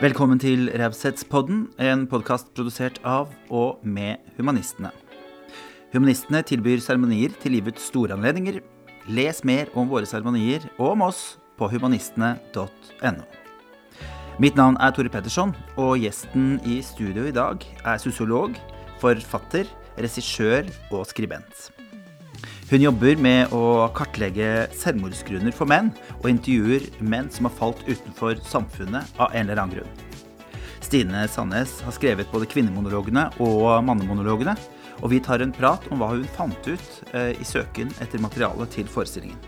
Velkommen til Raushetspodden, en podkast produsert av og med Humanistene. Humanistene tilbyr seremonier til livets store anledninger. Les mer om våre seremonier og om oss på humanistene.no. Mitt navn er Tore Petterson, og gjesten i studio i dag er sosiolog, forfatter, regissør og skribent. Hun jobber med å kartlegge selvmordsgrunner for menn, og intervjuer menn som har falt utenfor samfunnet av en eller annen grunn. Stine Sandnes har skrevet både kvinnemonologene og mannemonologene, og vi tar en prat om hva hun fant ut eh, i søken etter materiale til forestillingen.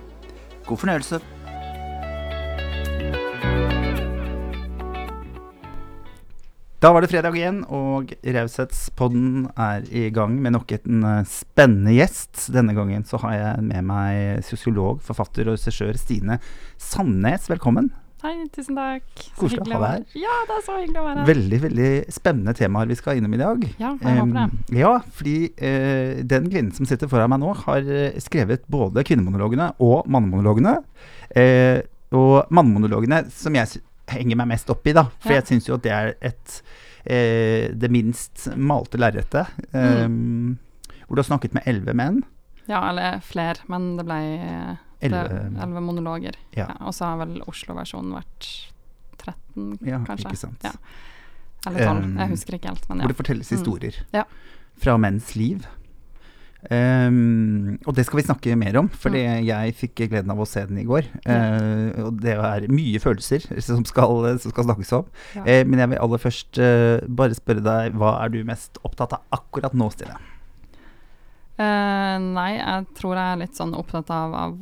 God fornøyelse. Da var det fredag igjen, og Raushetspodden er i gang med nok en eh, spennende gjest. Denne gangen så har jeg med meg sosiolog, forfatter og regissør Stine Sandnes. Velkommen. Hei, tusen takk. Koselig å ha deg her. Ja, det er så hyggelig å være her. Veldig veldig spennende temaer vi skal innom i dag. Ja, jeg håper det. Um, ja, fordi uh, den kvinnen som sitter foran meg nå, har eh, skrevet både kvinnemonologene og mannemonologene. Uh, og mannemonologene som jeg henger meg mest opp i, da. For Ja. jeg syns jo at det er et eh, det minst malte lerretet. Mm. Hvor du har snakket med elleve menn. Ja, eller flere, men det ble eh, Elleve monologer. Ja. og så har vel Oslo-versjonen vært 13, Ja, kanskje. ikke sant. Ja. Eller 12. Um, jeg husker ikke helt, men ja. Hvor det fortelles Mm. historier Ja. fra menns liv. Em, og det skal vi snakke mer om, for Mm. jeg fikk gleden av å se den i går. Uh, og det er mye følelser som skal, som skal snakkes om. Ja. Uh, men jeg vil aller først uh, bare spørre deg, hva er du mest opptatt av akkurat nå, Stine? Eh, nei, jeg tror jeg er litt sånn opptatt av, av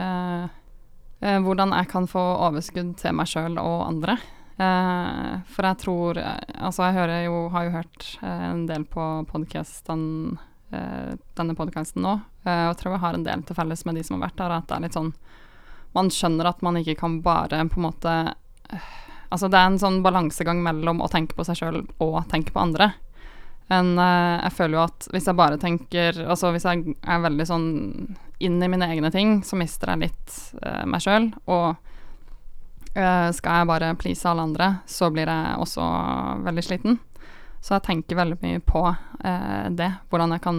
eh, hvordan jeg kan få overskudd til meg sjøl og andre. Uh, for jeg tror Altså, jeg hører jo, har jo hørt uh, en del på podcasten, eh, denne podkasten nå, eh, og tror jeg har en del til felles med de som har vært der, at det er litt sånn Man skjønner at man ikke kan bare på en måte eh, Altså, det er en sånn balansegang mellom å tenke på seg sjøl og tenke på andre. Eh, jeg føler jo at hvis jeg bare tenker Altså hvis jeg er veldig sånn inn i mine egne ting, så mister jeg litt eh, meg sjøl. Og eh, skal jeg bare please alle andre, så blir jeg også veldig sliten. Så jeg tenker veldig mye på eh, det. Hvordan jeg kan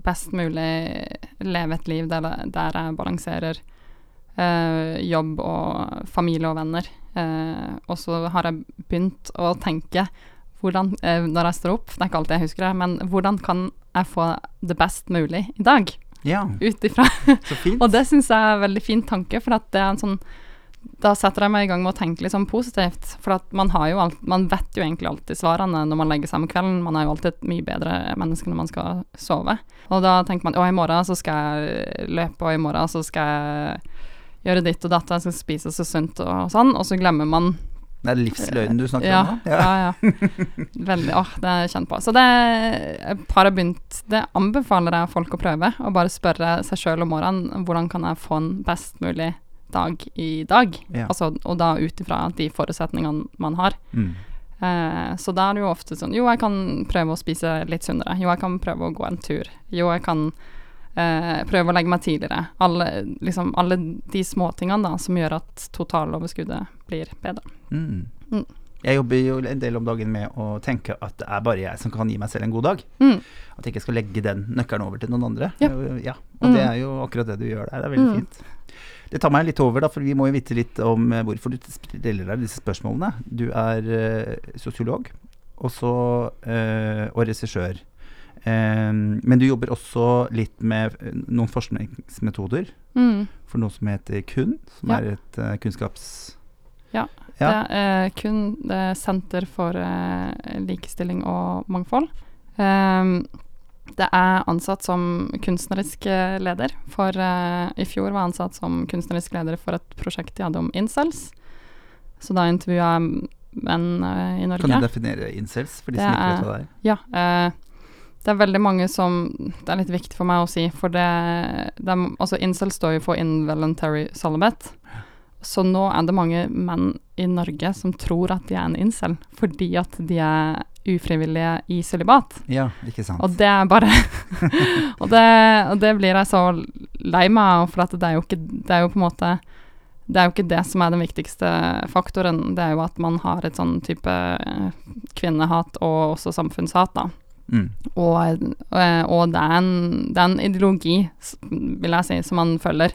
best mulig leve et liv der, der jeg balanserer eh, jobb og familie og venner. Eh, og så har jeg begynt å tenke hvordan, eh, når jeg står opp, det er ikke alltid jeg husker det, men hvordan kan jeg få det best mulig i dag, Ja, ut ifra. Og det syns jeg er en veldig fin tanke, for at det er en sånn Da setter jeg meg i gang med å tenke litt sånn positivt, for at man har jo alt Man vet jo egentlig alltid svarene når man legger seg om kvelden, man er jo alltid et mye bedre menneske når man skal sove. Og da tenker man å, i morgen så skal jeg løpe, og i morgen så skal jeg gjøre ditt og datt, jeg skal spise så sunt og sånn, og så glemmer man Det er livsløgnen du snakker ja, om nå? ja, ja. ja. Veldig. Åh, det er jeg kjent på. Så det har begynt Det anbefaler jeg folk å prøve. Å bare spørre seg sjøl om morgenen hvordan kan jeg få en best mulig dag i dag. Ja. Altså, og da ut ifra de forutsetningene man har. Mm. Eh, så da er det jo ofte sånn Jo, jeg kan prøve å spise litt sunnere. Jo, jeg kan prøve å gå en tur. Jo, jeg kan eh, prøve å legge meg tidligere. Alle, liksom, alle de småtingene som gjør at totaloverskuddet blir bedre. Mm. Mm. Jeg jobber jo en del om dagen med å tenke at det er bare jeg som kan gi meg selv en god dag. Mm. At jeg ikke skal legge den nøkkelen over til noen andre. Ja. Ja, og det Mm. er jo akkurat det du gjør der. Det er veldig Mm. fint. Det tar meg litt over, da, for vi må jo vite litt om eh, hvorfor du stiller deg disse spørsmålene. Du er eh, sosiolog og så, eh, og regissør. Men du jobber også litt med noen forskningsmetoder Mm. for noe som heter KUN, som Ja. er et kunnskaps... Ja, Ja. Det er kun det er Senter for likestilling og mangfold. Ehm, det er ansatt som kunstnerisk eh, leder. For uh, i fjor var jeg ansatt som kunstnerisk leder for et prosjekt de hadde om incels. Så da intervjua jeg menn uh, i Norge. Kan du definere incels, for de Det som ikke vet hva det er? Ja. Uh, det er veldig mange som Det er litt viktig for meg å si, for det, det er, Altså, incels står jo for involuntary celibate. Så nå er det mange menn i Norge som tror at de er en incel, fordi at de er ufrivillige i sølibat. Ja, ikke sant. Og det er bare og, det, og det blir jeg så lei meg av, for at det er jo ikke Det er jo på en måte det er jo ikke det som er den viktigste faktoren. Det er jo at man har et sånn type eh, kvinnehat og også samfunnshat, da. Mm. Og, eh, og det, er en, det er en ideologi, vil jeg si, som man følger.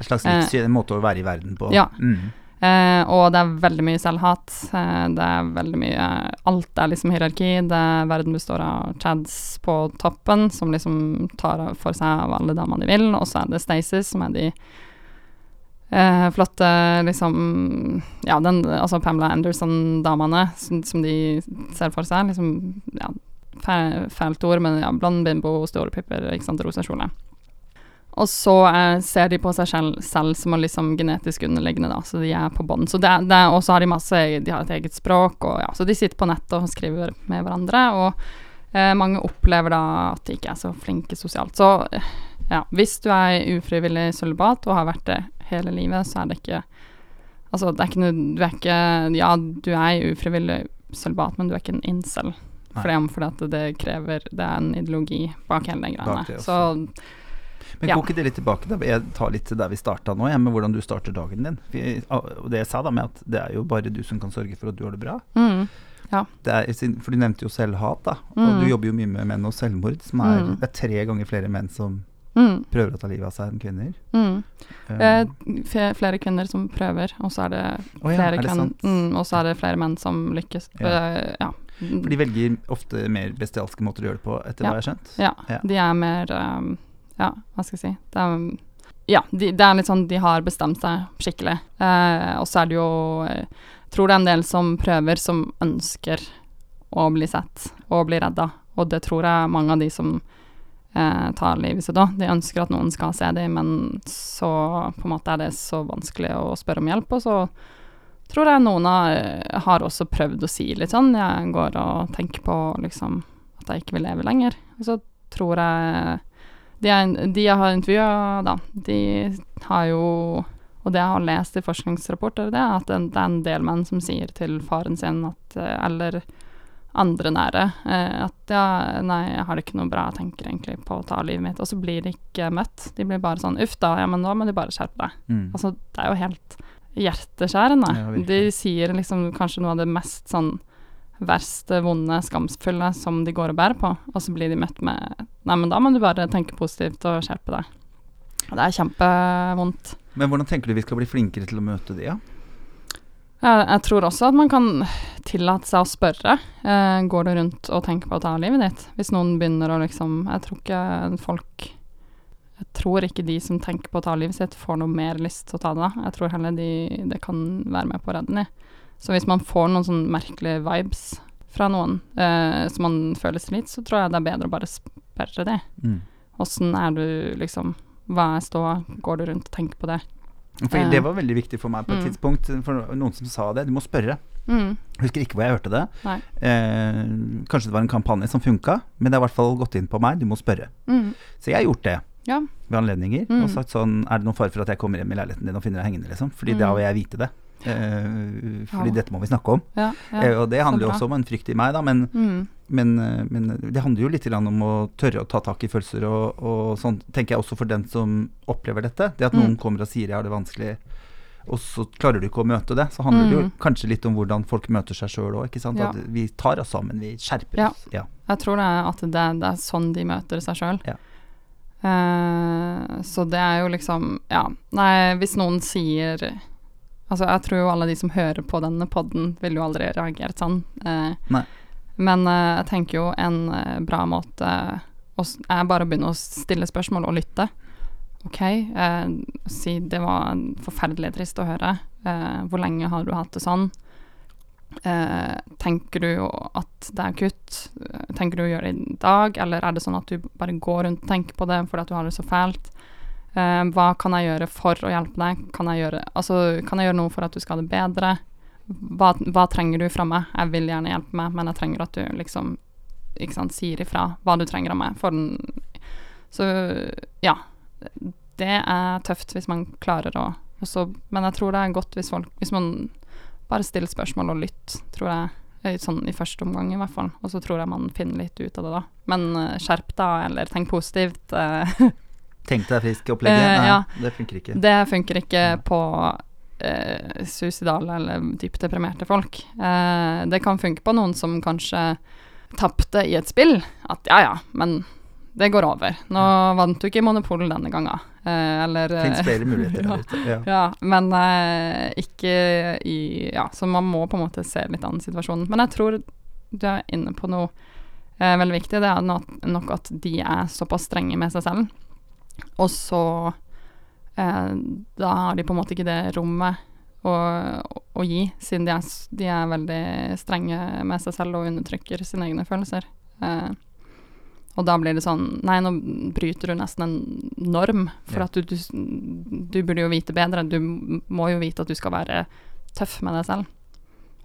En slags Eh, livssyn, en måte å være i verden på. ja. Mm. Eh, og det er veldig mye selvhat. Eh, det er veldig mye Alt er liksom hierarki. Det er, verden består av chads på toppen, som liksom tar for seg av alle damene de vil. Og så er det Stacey, som er de eh, flotte liksom Ja, den, altså Pamela Anderson-damene som, som de ser for seg. Liksom, ja, fæ- fælt ord, men ja, blond bimbo, store pupper, ikke sant, rosa kjole. Og så eh, ser de på seg selv, selv som liksom genetisk underliggende, da, så de er på bånn. Så det, det, er- Og så har de masse De har et eget språk, og ja, så de sitter på nettet og skriver med hverandre. Og eh, mange opplever da at de ikke er så flinke sosialt. Så eh, ja, hvis du er ufrivillig sølibat og har vært det hele livet, så er det ikke Altså, det er ikke noe Du er ikke Ja, du er ufrivillig sølibat, men du er ikke en incel. For det, fordi at det krever Det er en ideologi bak hele den greiene. Så Men Ja. går ikke det litt tilbake? da? Jeg tar litt til der vi starta nå, jeg, med hvordan du starter dagen din. Og det jeg sa da med at det er jo bare du som kan sørge for at du har det bra. mm, Det er, for du nevnte jo selvhat, da. Og Mm. du jobber jo mye med menn og selvmord. Som er, Mm. Det er tre ganger flere menn som mm, prøver å ta livet av seg enn kvinner. mm. Um, Eh, flere kvinner som prøver, og så er det oh, ja, flere er kvinner mm, Og så er det flere menn som lykkes. Ja. Uh, ja. For de velger ofte mer bestialske måter å gjøre det på, etter Ja. hva jeg har skjønt. ja. Ja. De er mer um, Ja, hva skal jeg si det er, Ja, de, det er litt sånn de har bestemt seg skikkelig. Eh, og så er det jo eh, Jeg tror det er en del som prøver, som ønsker å bli sett og bli redda. Og det tror jeg mange av de som eh, tar livet sitt òg. De ønsker at noen skal se dem, men så på en måte er det så vanskelig å spørre om hjelp. Og så tror jeg noen har, har også prøvd å si litt sånn Jeg går og tenker på liksom at jeg ikke vil leve lenger. Og så tror jeg De, er, de jeg har intervjua, da, de har jo Og det jeg har lest i forskningsrapporter, det er at det, det er en del menn som sier til faren sin at eh, Eller andre nære eh, at ja, nei, jeg har det ikke noe bra, jeg tenker egentlig på å ta livet mitt. Og så blir de ikke møtt. De blir bare sånn uff da, ja, men nå må du bare skjerpe deg. Mm. Altså, det er jo helt hjerteskjærende. Ja, de sier liksom kanskje noe av det mest sånn verste, vonde, skamsfulle som de går og bærer på, og så blir de møtt med Nei, men da må du bare tenke positivt og skjerpe deg. Og Det er kjempevondt. Men hvordan tenker du vi skal bli flinkere til å møte de, ja? Jeg, jeg tror også at man kan tillate seg å spørre. Eh, går du rundt og tenker på å ta livet ditt? Hvis noen begynner å liksom Jeg tror ikke folk Jeg tror ikke de som tenker på å ta livet sitt, får noe mer lyst til å ta det. da. Jeg tror heller de, det kan være med på å redde dem. Så hvis man får noen sånn merkelige vibes fra noen eh, som man føler seg litt, så tror jeg det er bedre å bare spørre det. Mm. Er du, liksom Hva er ståa? Går du rundt og tenker på det? For Eh. det var veldig viktig for meg på et Mm. tidspunkt. For noen som sa det. Du må spørre. Mm. Husker ikke hvor jeg hørte det. Eh, kanskje det var en kampanje som funka, men det har i hvert fall gått inn på meg. Du må spørre. Mm. Så jeg har gjort det Ja. ved anledninger. Mm. Og sagt sånn Er det noen fare for at jeg kommer hjem i leiligheten din og finner deg hengende, liksom? Fordi Mm. da vil jeg vite det. Eh, fordi Ja. dette må vi snakke om. Ja, ja. Eh, og det handler jo også om en frykt i meg, da. Men, Mm. men, eh, men det handler jo litt om å tørre å ta tak i følelser og, og sånn, tenker jeg også for den som opplever dette. Det at noen Mm. kommer og sier jeg har det vanskelig, og så klarer du ikke å møte det. Så handler det jo Mm. kanskje litt om hvordan folk møter seg sjøl òg. Vi tar oss sammen, vi skjerper Ja. oss. Jeg tror det er at det, det er sånn de møter seg sjøl. Ja. så det er jo liksom Ja, nei, hvis noen sier Altså, jeg tror jo alle de som hører på denne podden, vil jo aldri reagert sånn. Eh. Men eh, jeg tenker jo en eh, bra måte er bare å begynne å stille spørsmål og lytte. OK, eh, si det var forferdelig trist å høre. Eh, hvor lenge har du hatt det sånn? Eh, tenker du at det er kutt? Tenker du å gjøre det i dag, eller er det sånn at du bare går rundt og tenker på det fordi at du har det så fælt? Eh, hva kan jeg gjøre for å hjelpe deg? Kan jeg gjøre, altså, kan jeg gjøre noe for at du skal ha det bedre? Hva, hva trenger du fra meg? Jeg vil gjerne hjelpe meg, men jeg trenger at du liksom ikke sant, sier ifra hva du trenger av meg. For den, så ja. Det er tøft hvis man klarer å også, Men jeg tror det er godt hvis folk Hvis man bare stiller spørsmål og lytter, tror jeg. eh, Sånn i første omgang, i hvert fall. Og så tror jeg man finner litt ut av det da. Men eh, skjerp deg, eller tenk positivt. eh, Tenk deg frisk-opplegget. Eh, Nei, ja. det funker ikke. det funker ikke på eh, suicidale eller dypt deprimerte folk. Eh, det kan funke på noen som kanskje tapte i et spill. At ja ja, men det går over. Nå vant du ikke Monopol denne gangen. Eh, eller Det fins eh, flere muligheter ja. der ute. Ja. ja, men eh, ikke i Ja, så man må på en måte se litt an situasjonen. Men jeg tror du er inne på noe eh, veldig viktig. Det er nok at de er såpass strenge med seg selv. Og så eh, Da har de på en måte ikke det rommet å, å gi, siden de er, de er veldig strenge med seg selv og undertrykker sine egne følelser. Eh, og da blir det sånn Nei, nå bryter du nesten en norm, for Ja. at du, du, du burde jo vite bedre. Du må jo vite at du skal være tøff med deg selv.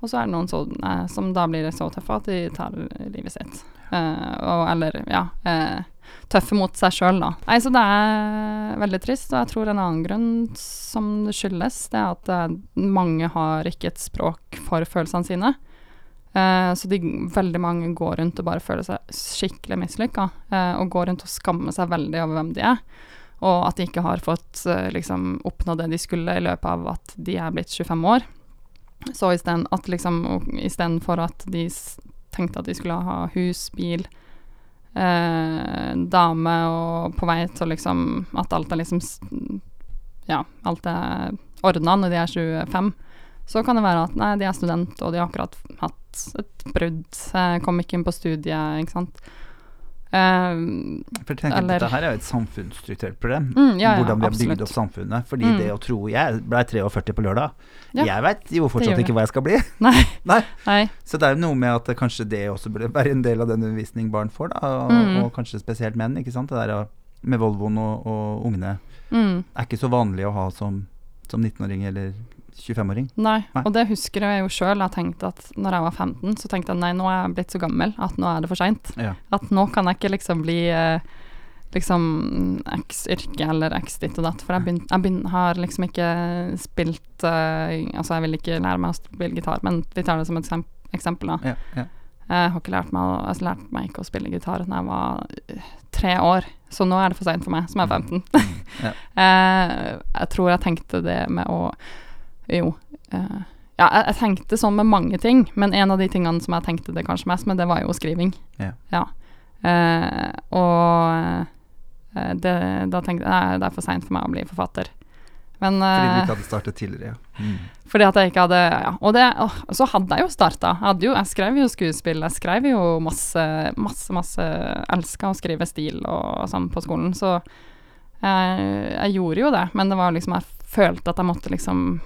Og så er det noen så, eh, som da blir så tøffe at de tar livet sitt. Eh, og, eller, ja eh, Tøffe mot seg sjøl, da. Nei, så det er veldig trist. Og jeg tror en annen grunn som det skyldes, det er at eh, mange har ikke et språk for følelsene sine. Eh, så de, veldig mange går rundt og bare føler seg skikkelig mislykka. eh, og går rundt og skammer seg veldig over hvem de er. Og at de ikke har fått eh, liksom, oppnå det de skulle i løpet av at de er blitt 25 år. Så istedenfor at liksom, at de tenkte at de skulle ha hus, bil, eh, dame og på vei til liksom At alt er liksom Ja, alt er ordna når de er 25. Så kan det være at nei, de er student, og de har akkurat hatt et brudd. Kom ikke inn på studiet, ikke sant. Eh, For tenker Eller- Dette her er jo et samfunnsstrukturelt problem. mm, ja, ja, hvordan vi har bygd opp samfunnet. Fordi Mm. det å tro Jeg ble 43 på lørdag. Ja, Jeg veit jo fortsatt ikke hva jeg skal bli. Nei. Nei. Nei. Så det er jo noe med at kanskje det også burde være en del av den undervisning barn får, da. Og, Mm. og kanskje spesielt menn, ikke sant. Det der med Volvoen og, og ungene Mm. er ikke så vanlig å ha som, som 19-åring eller 25-åring. Nei. Nei. og det husker jeg jo sjøl. Jeg tenkte at når jeg var 15, så tenkte jeg nei, nå er jeg blitt så gammel at nå er det for seint. Ja. At nå kan jeg ikke liksom bli eh, liksom X yrke eller X ditt og datt. For jeg, begynt, jeg begynt, har liksom ikke spilt uh, Altså, jeg vil ikke lære meg å spille gitar, men vi tar det som et eksempel, da. Ja, ja. Jeg har ikke lært meg, å- lært meg ikke å spille gitar da jeg var eh, tre år, så nå er det for seint for meg, som er 15. Ja. Eh, jeg tror jeg tenkte det med å Jo. eh, ja, jeg, jeg tenkte sånn med mange ting, men en av de tingene som jeg tenkte det kanskje mest med, det var jo skriving. Ja. Eh, og eh, det, da tenkte jeg nei, det er for seint for meg å bli forfatter. Men Fordi du ikke hadde startet tidligere. Ja. Mm. fordi at jeg ikke hadde Ja. Og det, å, så hadde jeg jo starta. Jeg, jeg skrev jo skuespill. Jeg skrev jo masse, masse, masse Elska å skrive stil og sånn på skolen, så jeg, jeg gjorde jo det. Men det var liksom Jeg følte at jeg måtte liksom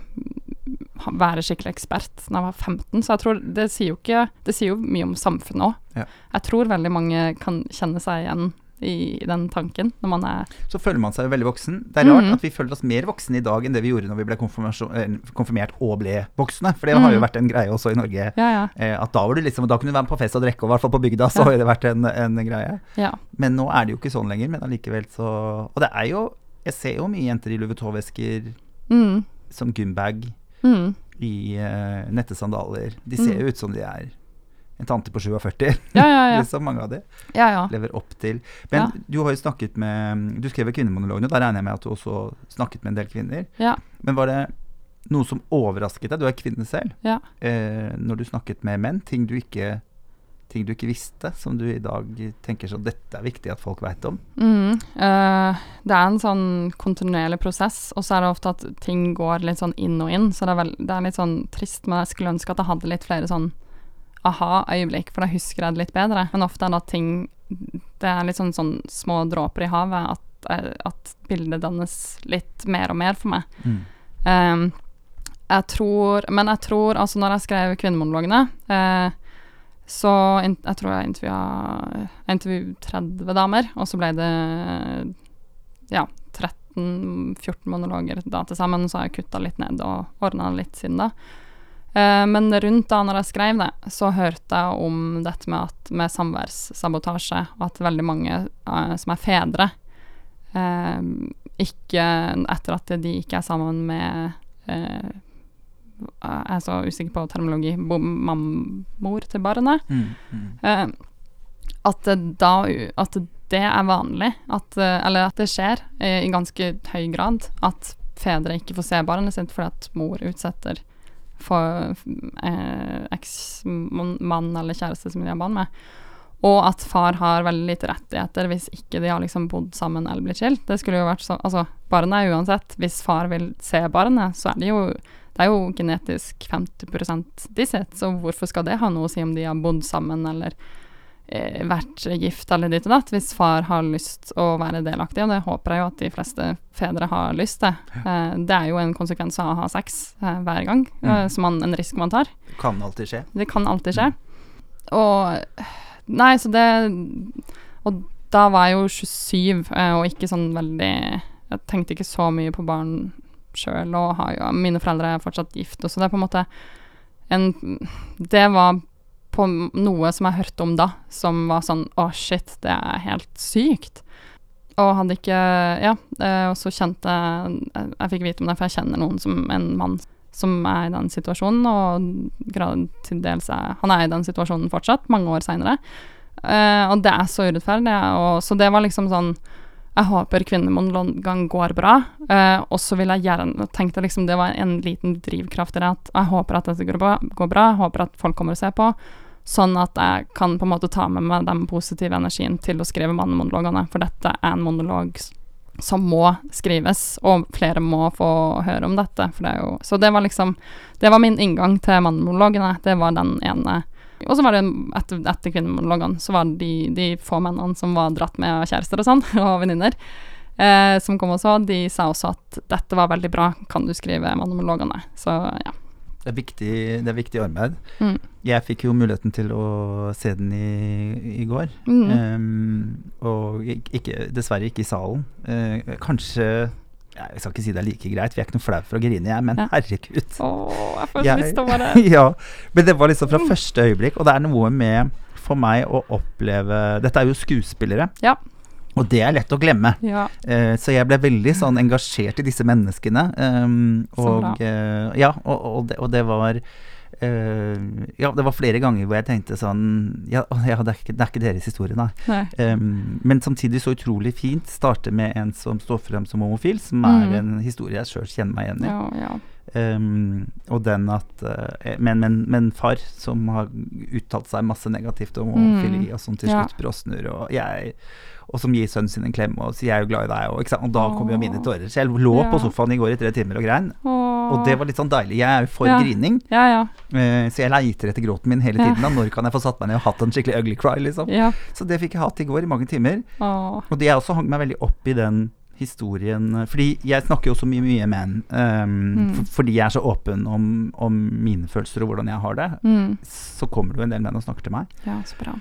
være skikkelig ekspert da jeg var 15, så jeg tror det sier jo ikke Det sier jo mye om samfunnet òg. Ja. Jeg tror veldig mange kan kjenne seg igjen i, i den tanken når man er Så føler man seg jo veldig voksen. Det er rart Mhm. at vi føler oss mer voksne i dag enn det vi gjorde når vi ble eh, konfirmert og ble voksne. For det har jo Mhm. vært en greie også i Norge. Ja, ja. Eh, at da var du liksom Da kunne du være med på fest og drikke, og i hvert fall på bygda så har det vært en, en greie. ja. Men nå er det jo ikke sånn lenger. Men allikevel så Og det er jo Jeg ser jo mye jenter i Louis Vuitton-vesker Mm. som gymbag, Mm. i uh, nette sandaler. De ser Mm. jo ut som de er en tante på 47. Ja, ja, ja. liksom mange av de ja, ja. lever opp til. Men du har jo snakket med Du skrev kvinnemonologene, og da regner jeg med at du også snakket med en del kvinner. Ja. Men var det noe som overrasket deg? Du er kvinne selv. Ja. Eh, når du snakket med menn, ting du ikke Ting du ikke visste, som du i dag tenker sånn Dette er viktig at folk veit om. Mm, uh, det er en sånn kontinuerlig prosess, og så er det ofte at ting går litt sånn inn og inn. Så det er, vel, det er litt sånn trist, men jeg skulle ønske at jeg hadde litt flere sånn aha-øyeblikk, for da husker jeg det litt bedre. Men ofte er det at ting Det er litt sånn, sånn små dråper i havet, at, eh, at bildet dannes litt mer og mer for meg. Um, jeg tror Men jeg tror altså når jeg skrev kvinnemonologene eh, Så jeg tror jeg intervjua Jeg intervjuet 30 damer, og så ble det ja 13-14 monologer da til sammen. Så har jeg kutta litt ned og ordna litt siden da. Eh, men rundt da når jeg skrev det, så hørte jeg om dette med, at, med samværssabotasje, og at veldig mange eh, som er fedre, eh, ikke Etter at de ikke er sammen med er så usikker på terminologi mammor Mor til barnet. Mm, mm. Eh, at da At det er vanlig. At, eh, eller at det skjer eh, i ganske høy grad. At fedre ikke får se barnet sitt fordi at mor utsetter for eh, eksmann eller kjæreste som de har barn med. Og at far har veldig lite rettigheter hvis ikke de har liksom bodd sammen eller blitt skilt. Det skulle jo vært sånn Altså, barnet er uansett Hvis far vil se barnet, så er det jo det er jo genetisk 50 de sitt, så hvorfor skal det ha noe å si om de har bodd sammen eller eh, vært gift eller ditt og datt, hvis far har lyst å være delaktig, og det håper jeg jo at de fleste fedre har lyst til. Eh, det er jo en konsekvens av å ha sex eh, hver gang, mm. som man, en risk man tar. Det kan alltid skje. Det kan alltid skje. Og Nei, så det Og da var jeg jo 27, og ikke sånn veldig Jeg tenkte ikke så mye på barn sjøl, og har jo Mine foreldre er fortsatt gift, og så det er på en måte en Det var på noe som jeg hørte om da, som var sånn Å, oh, shit, det er helt sykt. Og hadde ikke Ja, eh, og så kjente jeg Jeg fikk vite om det, for jeg kjenner noen som en mann som er i den situasjonen, og grad til dels er Han er i den situasjonen fortsatt, mange år seinere. Uh, eh, og det er så urettferdig. Og, så det var liksom sånn jeg håper kvinnemonologen går bra. Eh, og så vil jeg gjerne tenke liksom det var en liten drivkraft i det. At jeg håper at dette går bra, jeg håper at folk kommer og ser på. Sånn at jeg kan på en måte ta med meg den positive energien til å skrive mannemonologene. For dette er en monolog som må skrives, og flere må få høre om dette. Det jo, så det var liksom Det var min inngang til mannemonologene. Det var den ene og så var det etter, etter kvinnemonologene, så var det de, de, få mennene som var dratt med av kjærester og sånn, og venninner, eh, som kom og så, de sa også at dette var veldig bra, kan du skrive monologene'? Så ja. Det er viktig, det er viktig arbeid. Mm. Jeg fikk jo muligheten til å se den i, i går. Mm. Um, og ikke, dessverre ikke i salen. Uh, kanskje jeg skal ikke si det er like greit, vi er ikke noe flau for å grine, jeg, men ja. herregud. Åh, jeg får så lyst til å det. Ja. Men det var liksom fra første øyeblikk, og det er noe med for meg å oppleve Dette er jo skuespillere. Ja. Og det er lett å glemme. Ja. Uh, så jeg ble veldig sånn engasjert i disse menneskene. Um, og, uh, ja, og, og, det, og, det, var Uh, ja, det var flere ganger hvor jeg tenkte sånn Ja, ja det, er ikke, det, er ikke, deres historie, nei. nei. Um, men samtidig så utrolig fint. Starte med en som står frem som homofil, som er mm. en historie jeg sjøl kjenner meg igjen i. Ja, ja. Um, og den at uh, men, men, men, far som har uttalt seg masse negativt om homofili, mm. og som til slutt bråsnur. Og jeg og som gir sønnen sin en klem og sier 'jeg er jo glad i deg', og, og da kommer jo mine tårer. Så jeg lå ja. på sofaen i går i tre timer og grein, Åh. og det var litt sånn deilig. Jeg er jo for ja. grining, ja, uh, så jeg leiter etter gråten min hele tiden. Da. Når kan jeg få satt meg ned og hatt en skikkelig ugly cry, liksom. Så det fikk jeg hatt i går i mange timer. Åh. Og det jeg også hang meg veldig opp i den historien Fordi jeg snakker jo så mye, mye menn um, mm. for, fordi jeg er så åpen om, om, mine følelser og hvordan jeg har det. Mm. Så kommer det jo en del menn og snakker til meg. Ja, så bra.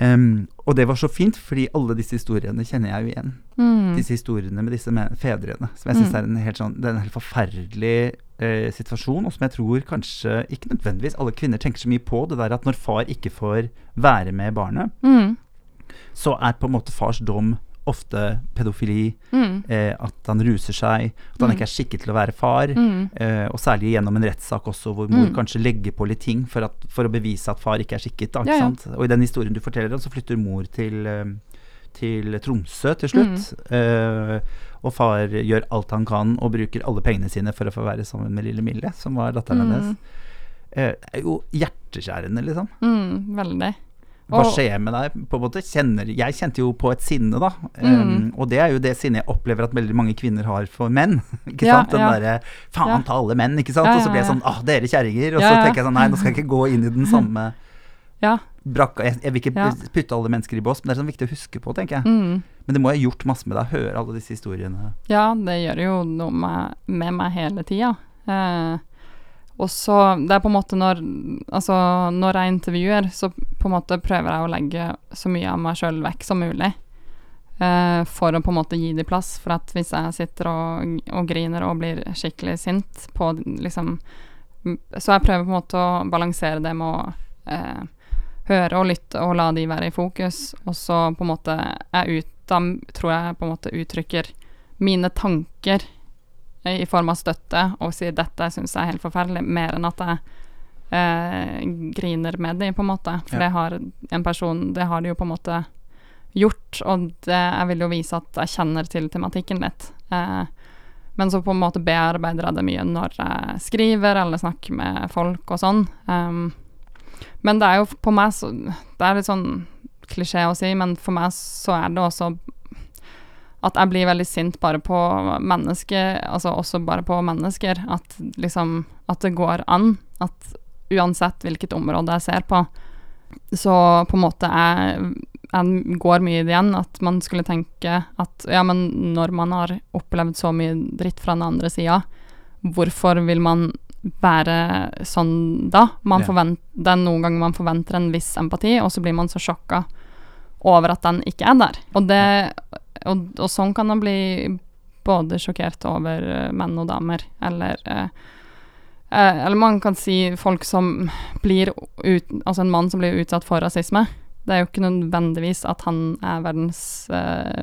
Um, og det var så fint, fordi alle disse historiene kjenner jeg jo igjen. Mm. Disse historiene med disse fedrene. Som jeg syns mm. er en helt, sånn, en helt forferdelig eh, situasjon, og som jeg tror kanskje ikke nødvendigvis alle kvinner tenker så mye på. Det der at når far ikke får være med barnet, mm. så er på en måte fars dom ofte pedofili, mm. eh, at han ruser seg, at han mm. ikke er skikket til å være far. Mm. Eh, og særlig gjennom en rettssak også, hvor mor mm. kanskje legger på litt ting for, at, for, å bevise at far ikke er skikket. Ikke ja, ja. Og i den historien du forteller, om, så flytter mor til, eh, til Tromsø til slutt. Mm. Eh, og far gjør alt han kan og bruker alle pengene sine for å få være sammen med lille Mille, som var datteren mm. hennes. Eh, er jo hjerteskjærende, liksom. veldig. Hva skjer med deg? på en måte kjenner, Jeg kjente jo på et sinne, da. Mm. Um, og det er jo det sinnet jeg opplever at veldig mange kvinner har for menn. ikke ja, sant? Den ja. derre faen ja. ta alle menn, ikke sant. og så blir jeg sånn ah, dere kjerringer. Og så tenker jeg sånn nei, nå skal jeg ikke gå inn i den samme brakka. Jeg, jeg, vil ikke putte alle mennesker i bås, men det er sånn viktig å huske på, tenker jeg. Mm. Men det må jeg ha gjort masse med deg, høre alle disse historiene. Ja, det gjør jo noe med, med meg hele tida. Eh, og så Det er på en måte når Altså, når jeg intervjuer, så på en måte prøver jeg å legge så mye av meg sjøl vekk som mulig. Eh, for å på en måte gi dem plass. For at hvis jeg sitter og, og, griner og blir skikkelig sint på liksom Så jeg prøver på en måte å balansere det med å eh, høre og lytte og la de være i fokus. Og så på en måte er ut Da tror jeg på en måte uttrykker mine tanker i form av støtte og sier 'dette syns jeg er helt forferdelig', mer enn at jeg eh, griner med dem, på en måte. For ja. det har en person Det har de jo på en måte gjort, og det, jeg vil jo vise at jeg kjenner til tematikken litt. Eh, Men så på en måte bearbeider jeg det mye når jeg skriver eller snakker med folk og sånn. Um, men det er jo på meg så Det er litt sånn klisjé å si, men for meg så er det også at jeg blir veldig sint bare på mennesker, altså også bare på mennesker. At liksom At det går an. At uansett hvilket område jeg ser på, så på en måte jeg, jeg går mye i det igjen. At man skulle tenke at ja, men når man har opplevd så mye dritt fra den andre sida, hvorfor vil man være sånn da? Man Ja. det er noen ganger man forventer en viss empati, og så blir man så sjokka over at den ikke er der. Og, det, og, og sånn kan man bli både sjokkert over eh, menn og damer, eller eh, eh, Eller man kan si folk som blir ut, Altså en mann som blir utsatt for rasisme. Det er jo ikke nødvendigvis at han er verdens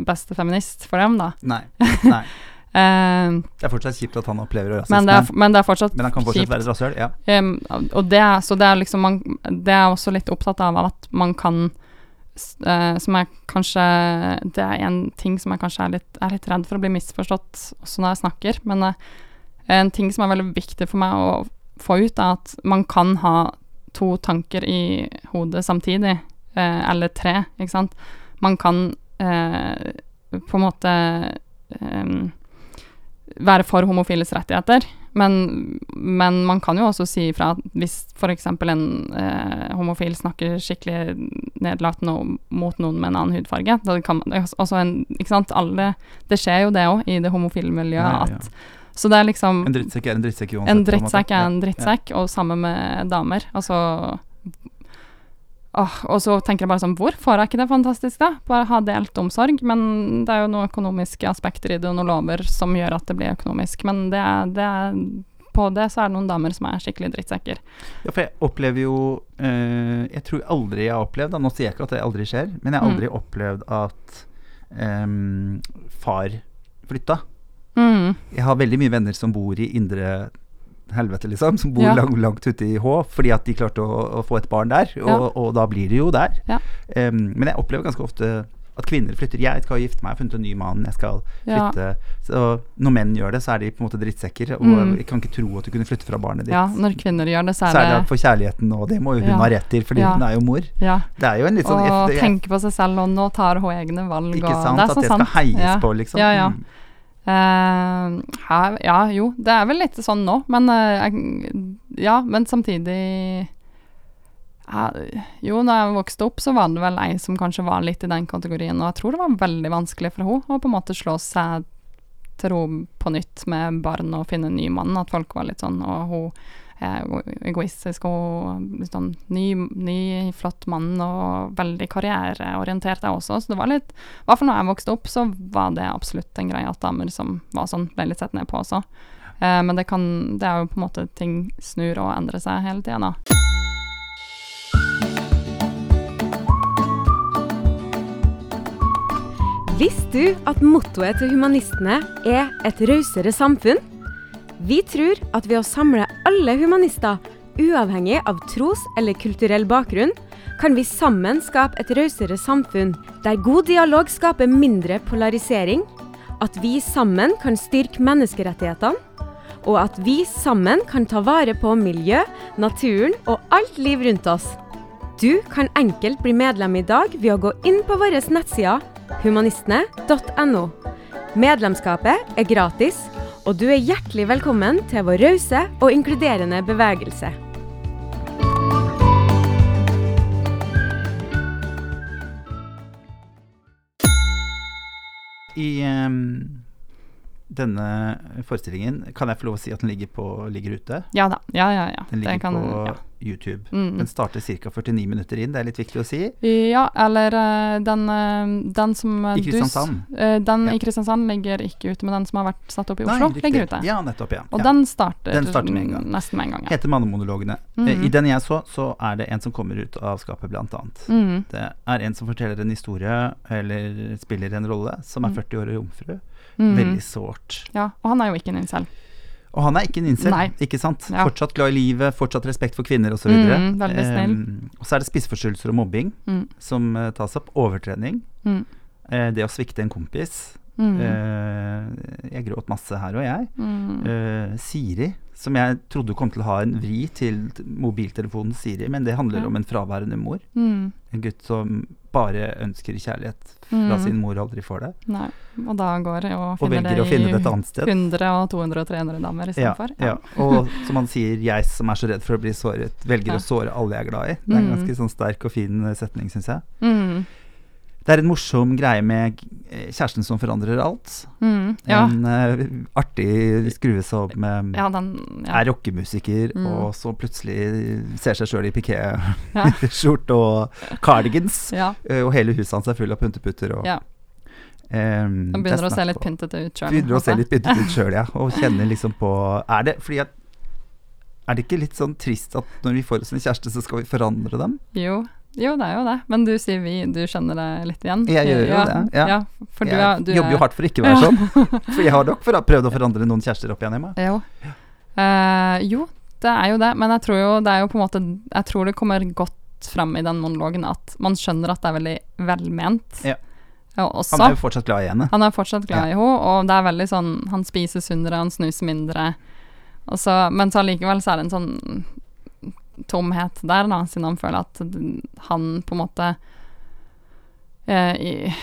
beste feminist for dem, da. Nei. Nei. Uh, Det er fortsatt kjipt at han opplever rasisme. men, det er, men det er fortsatt men han kan fortsatt kjipt. være rasshøl. Ja. Um, og det er, så det er liksom man, Det er også litt opptatt av at man kan Som jeg kanskje Det er en ting som jeg kanskje er litt, er litt redd for å bli misforstått også når jeg snakker, men eh, en ting som er veldig viktig for meg å få ut, er at man kan ha to tanker i hodet samtidig, eh, eller tre, ikke sant. Man kan eh, på en måte eh, være for homofiles rettigheter, men, men man kan jo også si ifra at hvis f.eks. en eh, homofil snakker skikkelig nedlatende mot noen med en annen hudfarge kan man, altså en, alle, Det skjer jo det òg i det homofile miljøet. Ja, ja. Så det er liksom En drittsekk er en drittsekk uansett. En drittsekk er en Ja, og sammen med damer. Altså åh, Og så tenker jeg bare sånn hvorfor er ikke det fantastisk, da? Bare ha delt omsorg. Men det er jo noen økonomiske aspekter i det, og noen lover som gjør at det blir økonomisk. Men det er, det er på det så er det noen damer som er skikkelig drittsekker. Ja, for jeg opplever jo eh, Jeg tror aldri jeg har opplevd da, Nå sier jeg ikke at det aldri skjer, men jeg har Mm. aldri opplevd at eh, far flytta. Mm. Jeg har veldig mye venner som bor i indre helvete, liksom. Som bor Ja. lang, langt ute i Hå, fordi at de klarte å, å få et barn der. Og, Ja. og da blir de jo der. Ja. Um, men jeg opplever ganske ofte at kvinner flytter. Jeg skal gifte meg, jeg har funnet en ny mann, jeg skal flytte. Så når menn gjør det, så er de på en måte drittsekker. Og Mm. jeg kan ikke tro at du kunne flytte fra barnet ditt. ja, når kvinner gjør det, så er Særlig det for kjærligheten, og det må jo hun ha rett til, fordi hun er jo mor. Det er jo en litt sånn og tenke på seg selv, og nå tar hun egne valg. Ikke og sant? det er At det skal heies på, liksom. Ja, ja. Eh, her, ja, jo, det er vel litt sånn nå, men uh, Ja, men samtidig uh, Jo, da jeg vokste opp, så var det vel ei som kanskje var litt i den kategorien, og jeg tror det var veldig vanskelig for henne å på en måte slå seg til ro på nytt med barn og finne en ny mann, at folk var litt sånn, og hun egoistisk og sånn ny, ny, flott mann og veldig karriereorientert jeg også, så det var litt i hvert fall jeg vokste opp, så var det absolutt en greie at damer som var sånn, ble litt sett ned på også. Eh, men det kan Det er jo på en måte ting snur og endrer seg hele tida, da. Visste du at mottoet til humanistene er et rausere samfunn? Vi tror at ved å samle alle humanister, uavhengig av tros- eller kulturell bakgrunn, kan vi sammen skape et rausere samfunn der god dialog skaper mindre polarisering, at vi sammen kan styrke menneskerettighetene, og at vi sammen kan ta vare på miljø, naturen og alt liv rundt oss. Du kan enkelt bli medlem i dag ved å gå inn på våre nettsider humanistene.no. Medlemskapet er gratis, og du er hjertelig velkommen til vår rause og inkluderende bevegelse. I um, denne forestillingen, kan jeg få lov å si at den ligger, på, ligger ute? Ja da. Ja, ja, ja. Den ligger ligger kan, på ja. YouTube. Mm. Den starter ca. 49 minutter inn, det er litt viktig å si. Ja, eller eh, den, eh, den som eh, I Kristiansand. Du, den Ja. i Kristiansand ligger ikke ute, men den som har vært satt opp i Oslo, Nei, ligger ute. Ja, nettopp, ja. Og ja. den starter, Den starter med nesten med en gang. Ja. Heter Mannemonologene. Mm. I den jeg så, så er det en som kommer ut av skapet, blant annet. Mhm. Det er en som forteller en historie, eller spiller en rolle, som er Mm. 40 år og jomfru. Mhm. Veldig sårt. Ja, og han er jo ikke en incel. Og han er ikke en incel, Nei. ikke sant? Ja. Fortsatt glad i livet, fortsatt respekt for kvinner osv. Mm. Um, og så er det spiseforstyrrelser og mobbing Mm. som uh, tas opp. Overtrening. Mm. Uh, det å svikte en kompis. Mm. Eh, jeg gråt masse her og jeg. Mm. Uh, Siri, som jeg trodde kom til å ha en vri til mobiltelefonen Siri, men det handler Ja. om en fraværende mor. Mm. En gutt som bare ønsker kjærlighet fra Mm. sin mor aldri får det. Nei. Og da går det og Og finner velger å finne det et annet sted. 100 og 200 og 300 damer Ja, ja. ja. Og som han sier, jeg som er så redd for å bli såret, velger å såre alle jeg er glad i. Det er en Mm. ganske sånn sterk og fin eh, setning, syns jeg. Det er en morsom greie med eh, kjæresten som forandrer alt. Mm. Ja. En uh, artig skrue opp med ja, den ja. er rockemusiker, Mm. og så plutselig ser seg sjøl i pikéskjorte og cardigans. eh, Og hele huset hans er full av punteputter. Og, Ja. ehm, er begynner å se litt pyntete ut sjøl. Begynner å se litt pyntete ut sjøl, ja. Og kjenner liksom på Er det fordi at Er det ikke litt sånn trist at når vi får oss en kjæreste, så skal vi forandre dem? Jo. Jo, det er jo det. Men du sier vi, du skjønner det litt igjen? Jeg gjør jo ja, det, ja. for du jeg er, du jobber jo hardt for ikke å være sånn. For jeg har nok prøvd å forandre noen kjærester opp igjen hjemme. Jo. Uh, jo, det er jo det, men jeg tror jo det er jo på en måte Jeg tror det kommer godt fram i den monologen at man skjønner at det er veldig velment. Ja. Også, Han er jo fortsatt glad i henne. han er fortsatt glad i henne, og det er veldig sånn Han spiser sunnere, han snuser mindre. Og så, men så allikevel så er det en sånn tomhet der, da, siden han føler at han på en måte eh,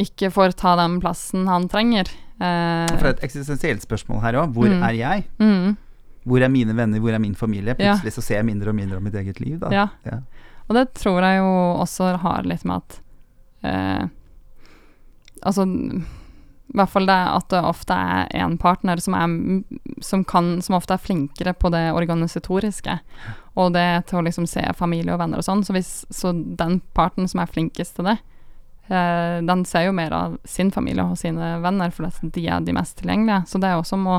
ikke får ta den plassen han trenger. Eh, For et eksistensielt spørsmål her òg. Hvor Mm. er jeg? mm, Hvor er mine venner? Hvor er min familie? Ja. Plutselig så ser jeg mindre og mindre av mitt eget liv. Da. ja. Ja. Og det tror jeg jo også har litt med at eh, Altså i hvert fall det at det ofte er en partner som, er, som, kan, som ofte er flinkere på det organisatoriske. Og det til å liksom se familie og venner og sånn. Så, så den parten som er flinkest til det, eh, den ser jo mer av sin familie og sine venner, for de er de mest tilgjengelige. Så det er også må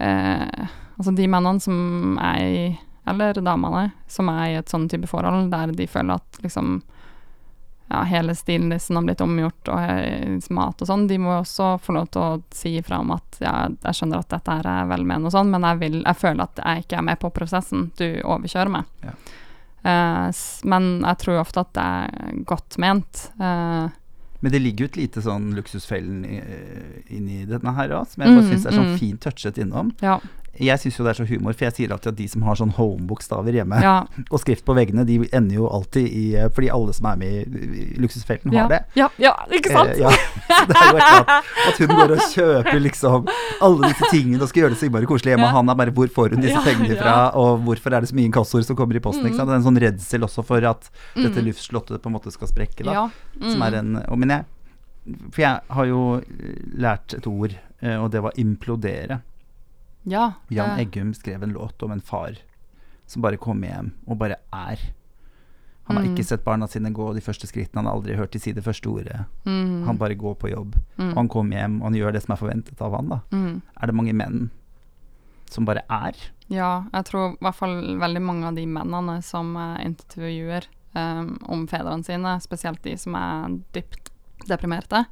eh, Altså de mennene som er i eller damene som er i et sånn type forhold der de føler at liksom ja, hele stilnissen har blitt omgjort, og eh, mat og sånn, de må jo også få lov til å si ifra om at ja, jeg skjønner at dette her er velmenende og sånn, men jeg, vil, jeg føler at jeg ikke er med på prosessen, du overkjører meg. Ja. Uh, men jeg tror ofte at det er godt ment. Uh, Men det ligger jo et lite sånn luksusfellen inni denne her òg, som jeg bare Mm, syns er sånn mm. fint touchet innom. ja, Jeg syns jo det er så humor, for jeg sier alltid at de som har sånn home-bokstaver hjemme, ja, og skrift på veggene, de ender jo alltid i eh, Fordi alle som er med i Luksusfelten, luksusfelten, ja, har det. ja, ja, ikke sant? Eh, ja. Så det er jo et at hun går og kjøper liksom alle disse tingene og skal gjøre det så innmari koselig hjemme. Ja. Han er bare Hvor får hun disse pengene fra, og hvorfor er det så mye inkassoer som kommer i posten? Ikke Mm. sant? Det er en sånn redsel også for at dette Mm. luftslottet på en måte skal sprekke, da. Ja, Som mm. er en og, Men jeg For jeg har jo eh, lært et ord, eh, og det var implodere. Ja, Jan Eggum skrev en låt om en far som bare kommer hjem og bare er. Han har Mm. ikke sett barna sine gå de første skrittene, han har aldri hørt de si det første ordet. mm, Han bare går på jobb, mm, og han kommer hjem og han gjør det som er forventet av han. da. mm. Er det mange menn som bare er? Ja, jeg tror i hvert fall veldig mange av de mennene som intervjuer um, om fedrene sine, spesielt de som er dypt deprimerte,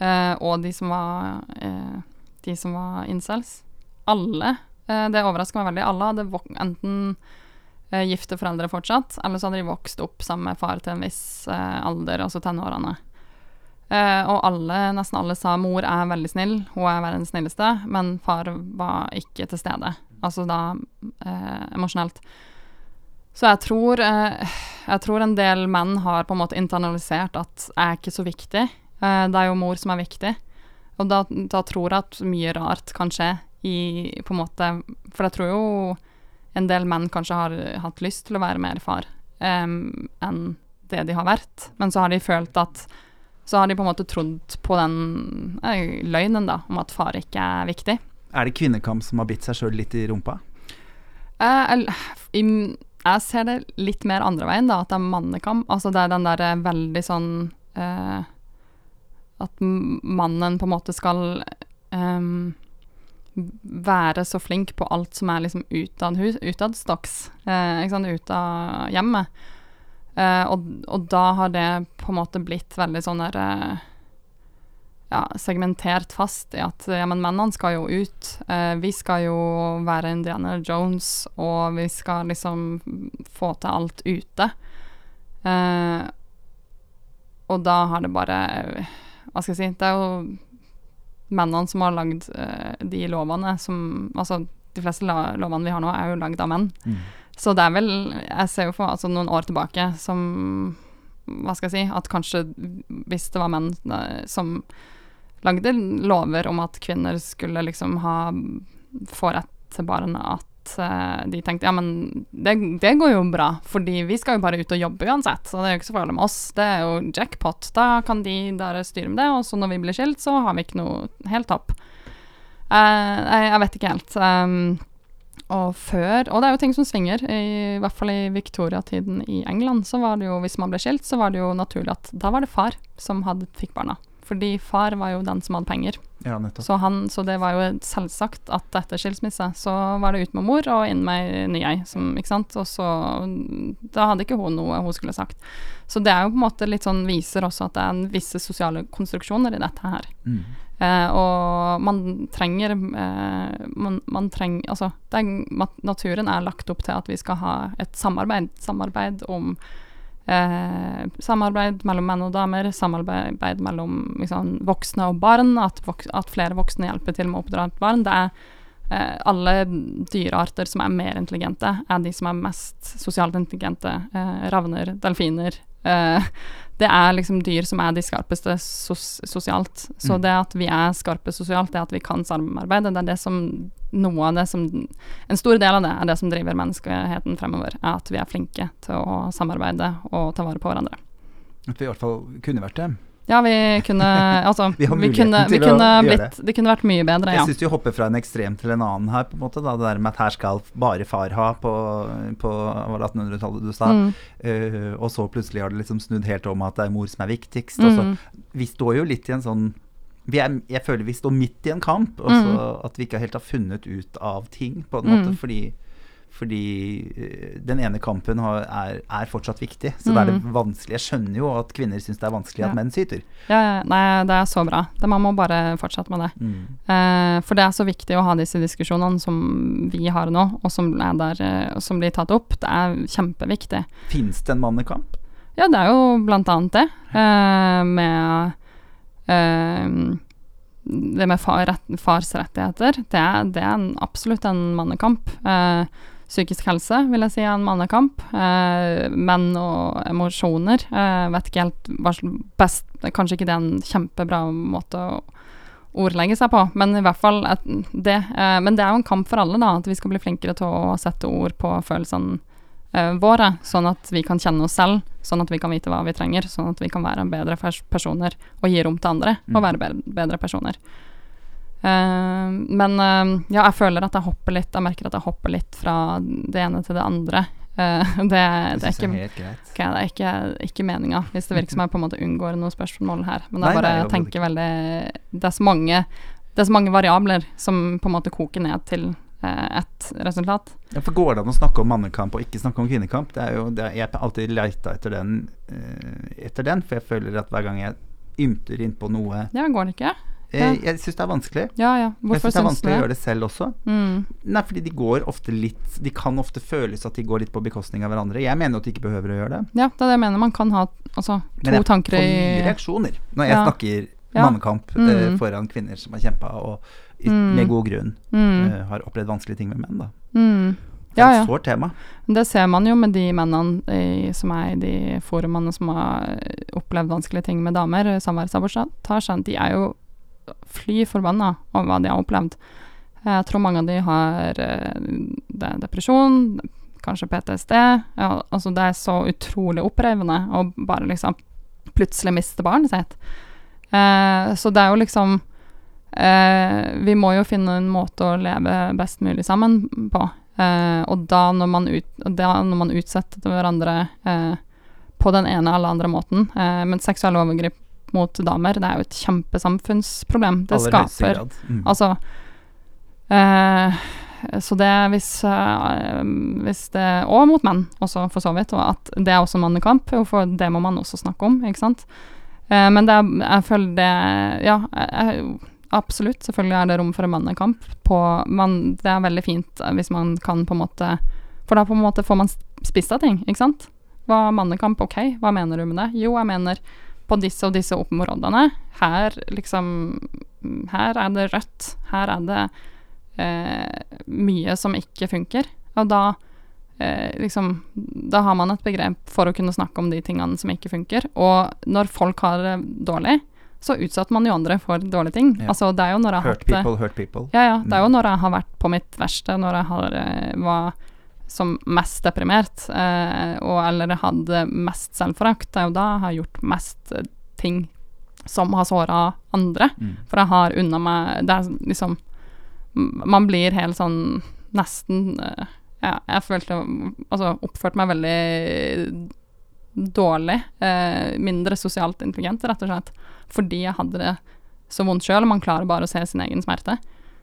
uh, og de som var uh, de som var incels. Alle, eh, det overrasker meg veldig, alle hadde enten eh, gifte foreldre fortsatt, eller så hadde de vokst opp sammen med far til en viss eh, alder, altså tenårene. Og alle, nesten alle sa mor er veldig snill, hun er verdens snilleste, men far var ikke til stede. Altså da eh, emosjonelt. Så jeg tror, eh, jeg tror en del menn har på en måte internalisert at jeg er ikke så viktig. Eh, det er jo mor som er viktig. Og da, da tror jeg at mye rart kan skje i på en måte For jeg tror jo en del menn kanskje har hatt lyst til å være mer far um, enn det de har vært. Men så har de følt at Så har de på en måte trodd på den eh, løgnen, da, om at far ikke er viktig. Er det kvinnekamp som har bitt seg sjøl litt i rumpa? Eh, i- jeg ser det litt mer andre veien, da, at det er mannekamp. Altså det er den der eh, veldig sånn eh, At mannen på en måte skal em, være så flink på alt som er liksom utad hus, utadstokks, eh, ikke sant, ut av hjemmet. Eh, og, og da har det på en måte blitt veldig sånn der eh, ja, segmentert fast i at ja, men mennene skal jo ut. Eh, vi skal jo være Indiana Jones, og vi skal liksom få til alt ute. Eh, og da har det bare Hva skal jeg si Det er jo mennene som har lagd eh, de lovene som Altså, de fleste lovene vi har nå, er jo lagd av menn. Mm. Så det er vel Jeg ser jo for altså noen år tilbake som Hva skal jeg si At kanskje hvis det var menn eh, som lagde lover om at kvinner skulle liksom ha få rett til barn, at uh, de tenkte ja, men det, det går jo bra, fordi vi skal jo bare ut og jobbe uansett, så det er jo ikke så farlig med oss. Det er jo jackpot. Da kan de der styre med det, og så når vi blir skilt, så har vi ikke noe helt topp. Eh, jeg, jeg vet ikke helt. Um, og før Og det er jo ting som svinger. I, i hvert fall i Victoria-tiden i England, så var det jo, hvis man ble skilt, så var det jo naturlig at da var det far som hadde, fikk barna. Fordi far var jo den som hadde penger. Ja. Så, han, så det var jo selvsagt at etter skilsmisse så var det ut med mor og inn med ny ei, som- ikke sant. Og så Da hadde ikke hun noe hun skulle sagt. Så det er jo på en måte litt sånn viser også at det er en visse sosiale konstruksjoner i dette her. Mm. Eh, og man trenger eh, man, man trenger Altså, er, naturen er lagt opp til at vi skal ha et samarbeid. Samarbeid om eh, Samarbeid mellom menn og damer, samarbeid mellom liksom, voksne og barn, at, vok at flere voksne hjelper til med å oppdra et barn. Det er eh, alle dyrearter som er mer intelligente, er de som er mest sosialt intelligente. Eh, ravner, delfiner. Det er liksom dyr som er de skarpeste sos sosialt. Så Mm. det at vi er skarpe sosialt, det at vi kan samarbeide, det er det som noe av det som En stor del av det er det som driver menneskeheten fremover, er at vi er flinke til å samarbeide og ta vare på hverandre. At vi i hvert fall kunne vært det. Ja, vi kunne Altså, Vi vi kunne, vi kunne blitt Det kunne vært mye bedre, ja. Jeg syns du hopper fra en ekstrem til en annen her, på en måte. Da. Det der med at her skal bare far ha på, på 1800-tallet du sa. Mm, Uh, og så plutselig har det liksom snudd helt om at det er mor som er viktigst. Mm, vi står jo litt i en sånn vi er, Jeg føler vi står midt i en kamp, og så Mm. at vi ikke helt har funnet ut av ting, på en Mm. måte. Fordi, fordi eh, den ene kampen har, er, er fortsatt viktig. Så da er det Mm. vanskelig. Jeg skjønner jo at kvinner syns det er vanskelig Ja. at menn syter. ja, ja, nei, det er så bra. Det, man må bare fortsette med det. Mm. Eh, for det er så viktig å ha disse diskusjonene som vi har nå, og som, er der, eh, som blir tatt opp. Det er kjempeviktig. Fins det en mannekamp? Ja, det er jo blant annet det. Eh, med eh, Det med far, rett, fars rettigheter. Det det er en, absolutt en mannekamp. Eh, psykisk helse vil jeg si er en mannekamp. Eh, menn og emosjoner. Eh, vet ikke helt hva som best Kanskje ikke det er en kjempebra måte å ordlegge seg på, men i hvert fall et, det. Eh, men det er jo en kamp for alle, da, at vi skal bli flinkere til å sette ord på følelsene eh, våre, sånn at vi kan kjenne oss selv, sånn at vi kan vite hva vi trenger, sånn at vi kan være bedre personer og gi rom til andre Mm. og være bedre, bedre personer. Eh, men uh, ja, jeg føler at jeg hopper litt, jeg merker at jeg hopper litt fra det ene til det andre. Uh, det, det, er Det ikke er helt det er ikke, ikke meninga, hvis det virker som jeg på en måte unngår noe spørsmål her. Men Nei, jeg bare nei, tenker veldig Det er så mange Det er så mange variabler som på en måte koker ned til et resultat. Ja, for Går det an å snakke om mannekamp og ikke snakke om kvinnekamp? Det er jo, det er, jeg har alltid leita etter den, etter den, for jeg føler at hver gang jeg ymter innpå noe Ja, går det ikke? Eh, Ja. Jeg syns det er vanskelig. Ja ja, Jeg syns det er vanskelig å gjøre det selv også. Mm. Nei, fordi de går ofte litt De kan ofte føles at de går litt på bekostning av hverandre. Jeg mener jo at de ikke behøver å gjøre det. Ja, det er det jeg mener. Man kan ha altså, to Men jeg tanker får i mye reaksjoner når jeg snakker mannekamp mm. uh, foran kvinner som har kjempa, og i, Mm. med god grunn eh, har opplevd vanskelige ting med menn. da Mm. Det er Ja, et sårt tema. Det ser man jo med de mennene i, som er i de forumene som har opplevd vanskelige ting med damer, samværssabotasje. De er jo fly forbanna over hva de har opplevd. Jeg tror mange av de har eh, depresjon, kanskje PTSD. Ja, altså det er så utrolig opprivende å bare liksom plutselig miste barnet sitt. Eh, så det er jo liksom eh, Vi må jo finne en måte å leve best mulig sammen på. Eh, og da når, man ut, da når man utsetter hverandre eh, på den ene eller andre måten eh, Men seksuelle overgrep mot damer, det er jo et kjempesamfunnsproblem. Det Aller skaper. Mm. Altså eh, Så det hvis, eh, hvis det Og mot menn også, for så vidt. Og at det er også mannekamp, for det må man også snakke om, ikke sant. Eh, men det jeg føler det Ja, jeg, absolutt. Selvfølgelig er det rom for en mannekamp. På, man, det er veldig fint hvis man kan på en måte For da på en måte får man spissa ting, ikke sant. Hva er mannekamp? Ok, hva mener du med det? Jo, jeg mener på disse og disse områdene. Her liksom Her er det rødt. Her er det eh, mye som ikke funker. Og da eh, liksom Da har man et begrep for å kunne snakke om de tingene som ikke funker. Og når folk har det dårlig, så utsetter man jo andre for dårlige ting. Ja. Altså, det er jo når jeg har Hurt hatt people, hurt people. ja, ja. Det er jo Mm. når jeg har vært på mitt verste, når jeg har, eh, var som mest deprimert, eh, og eller hadde mest selvforakt. Det er jo da jeg har gjort mest eh, ting som har såra andre. Mm. For jeg har unna meg Det er liksom Man blir helt sånn nesten eh, Ja, jeg følte Altså oppførte meg veldig dårlig. Eh, mindre sosialt intelligent, rett og slett. Fordi jeg hadde det så vondt sjøl, og man klarer bare å se sin egen smerte.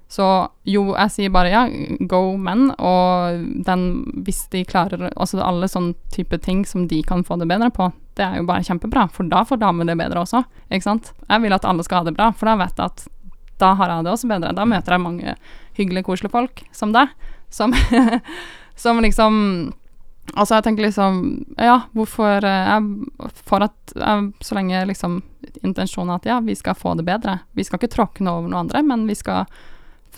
Så jo, jeg sier bare ja, go menn, og den, hvis de klarer Altså alle sånne type ting som de kan få det bedre på, det er jo bare kjempebra, for da får damer det bedre også, ikke sant. Jeg vil at alle skal ha det bra, for da vet jeg at da har jeg det også bedre. Da møter jeg mange hyggelige, koselige folk som deg, som, som liksom Altså, jeg tenker liksom Ja, hvorfor eh, jeg, For at jeg, Så lenge liksom intensjonen er at ja, vi skal få det bedre. Vi skal ikke tråkne over noen andre, men vi skal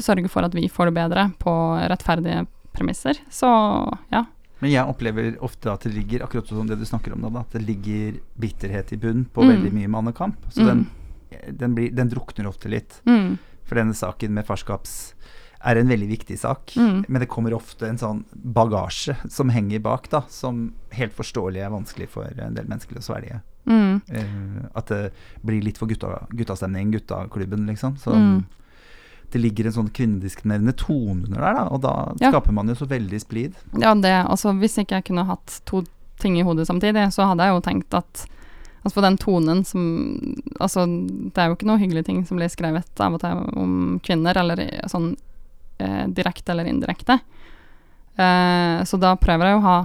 sørge for at vi får det bedre på rettferdige premisser. Så ja. Men jeg opplever ofte at det ligger akkurat som det du snakker om, da, at det ligger bitterhet i bunn på Mm. veldig mye mannekamp. Så Mm. den, den, blir, den drukner ofte litt. Mm. For denne saken med farskaps er en veldig viktig sak. Mm. Men det kommer ofte en sånn bagasje som henger bak, da, som helt forståelig er vanskelig for en del mennesker å svelge. Eh, at det blir litt for gutta, guttastemning, guttaklubben, liksom. Så Mm. Det ligger en sånn kvinnediskriminerende tone under der, da, og da Ja. skaper man jo så veldig splid. Ja, det Altså, hvis ikke jeg kunne hatt to ting i hodet samtidig, så hadde jeg jo tenkt at Altså, for den tonen som Altså, det er jo ikke noe hyggelige ting som blir skrevet av og til om kvinner, eller sånn eh, direkte eller indirekte. Eh, så da prøver jeg å ha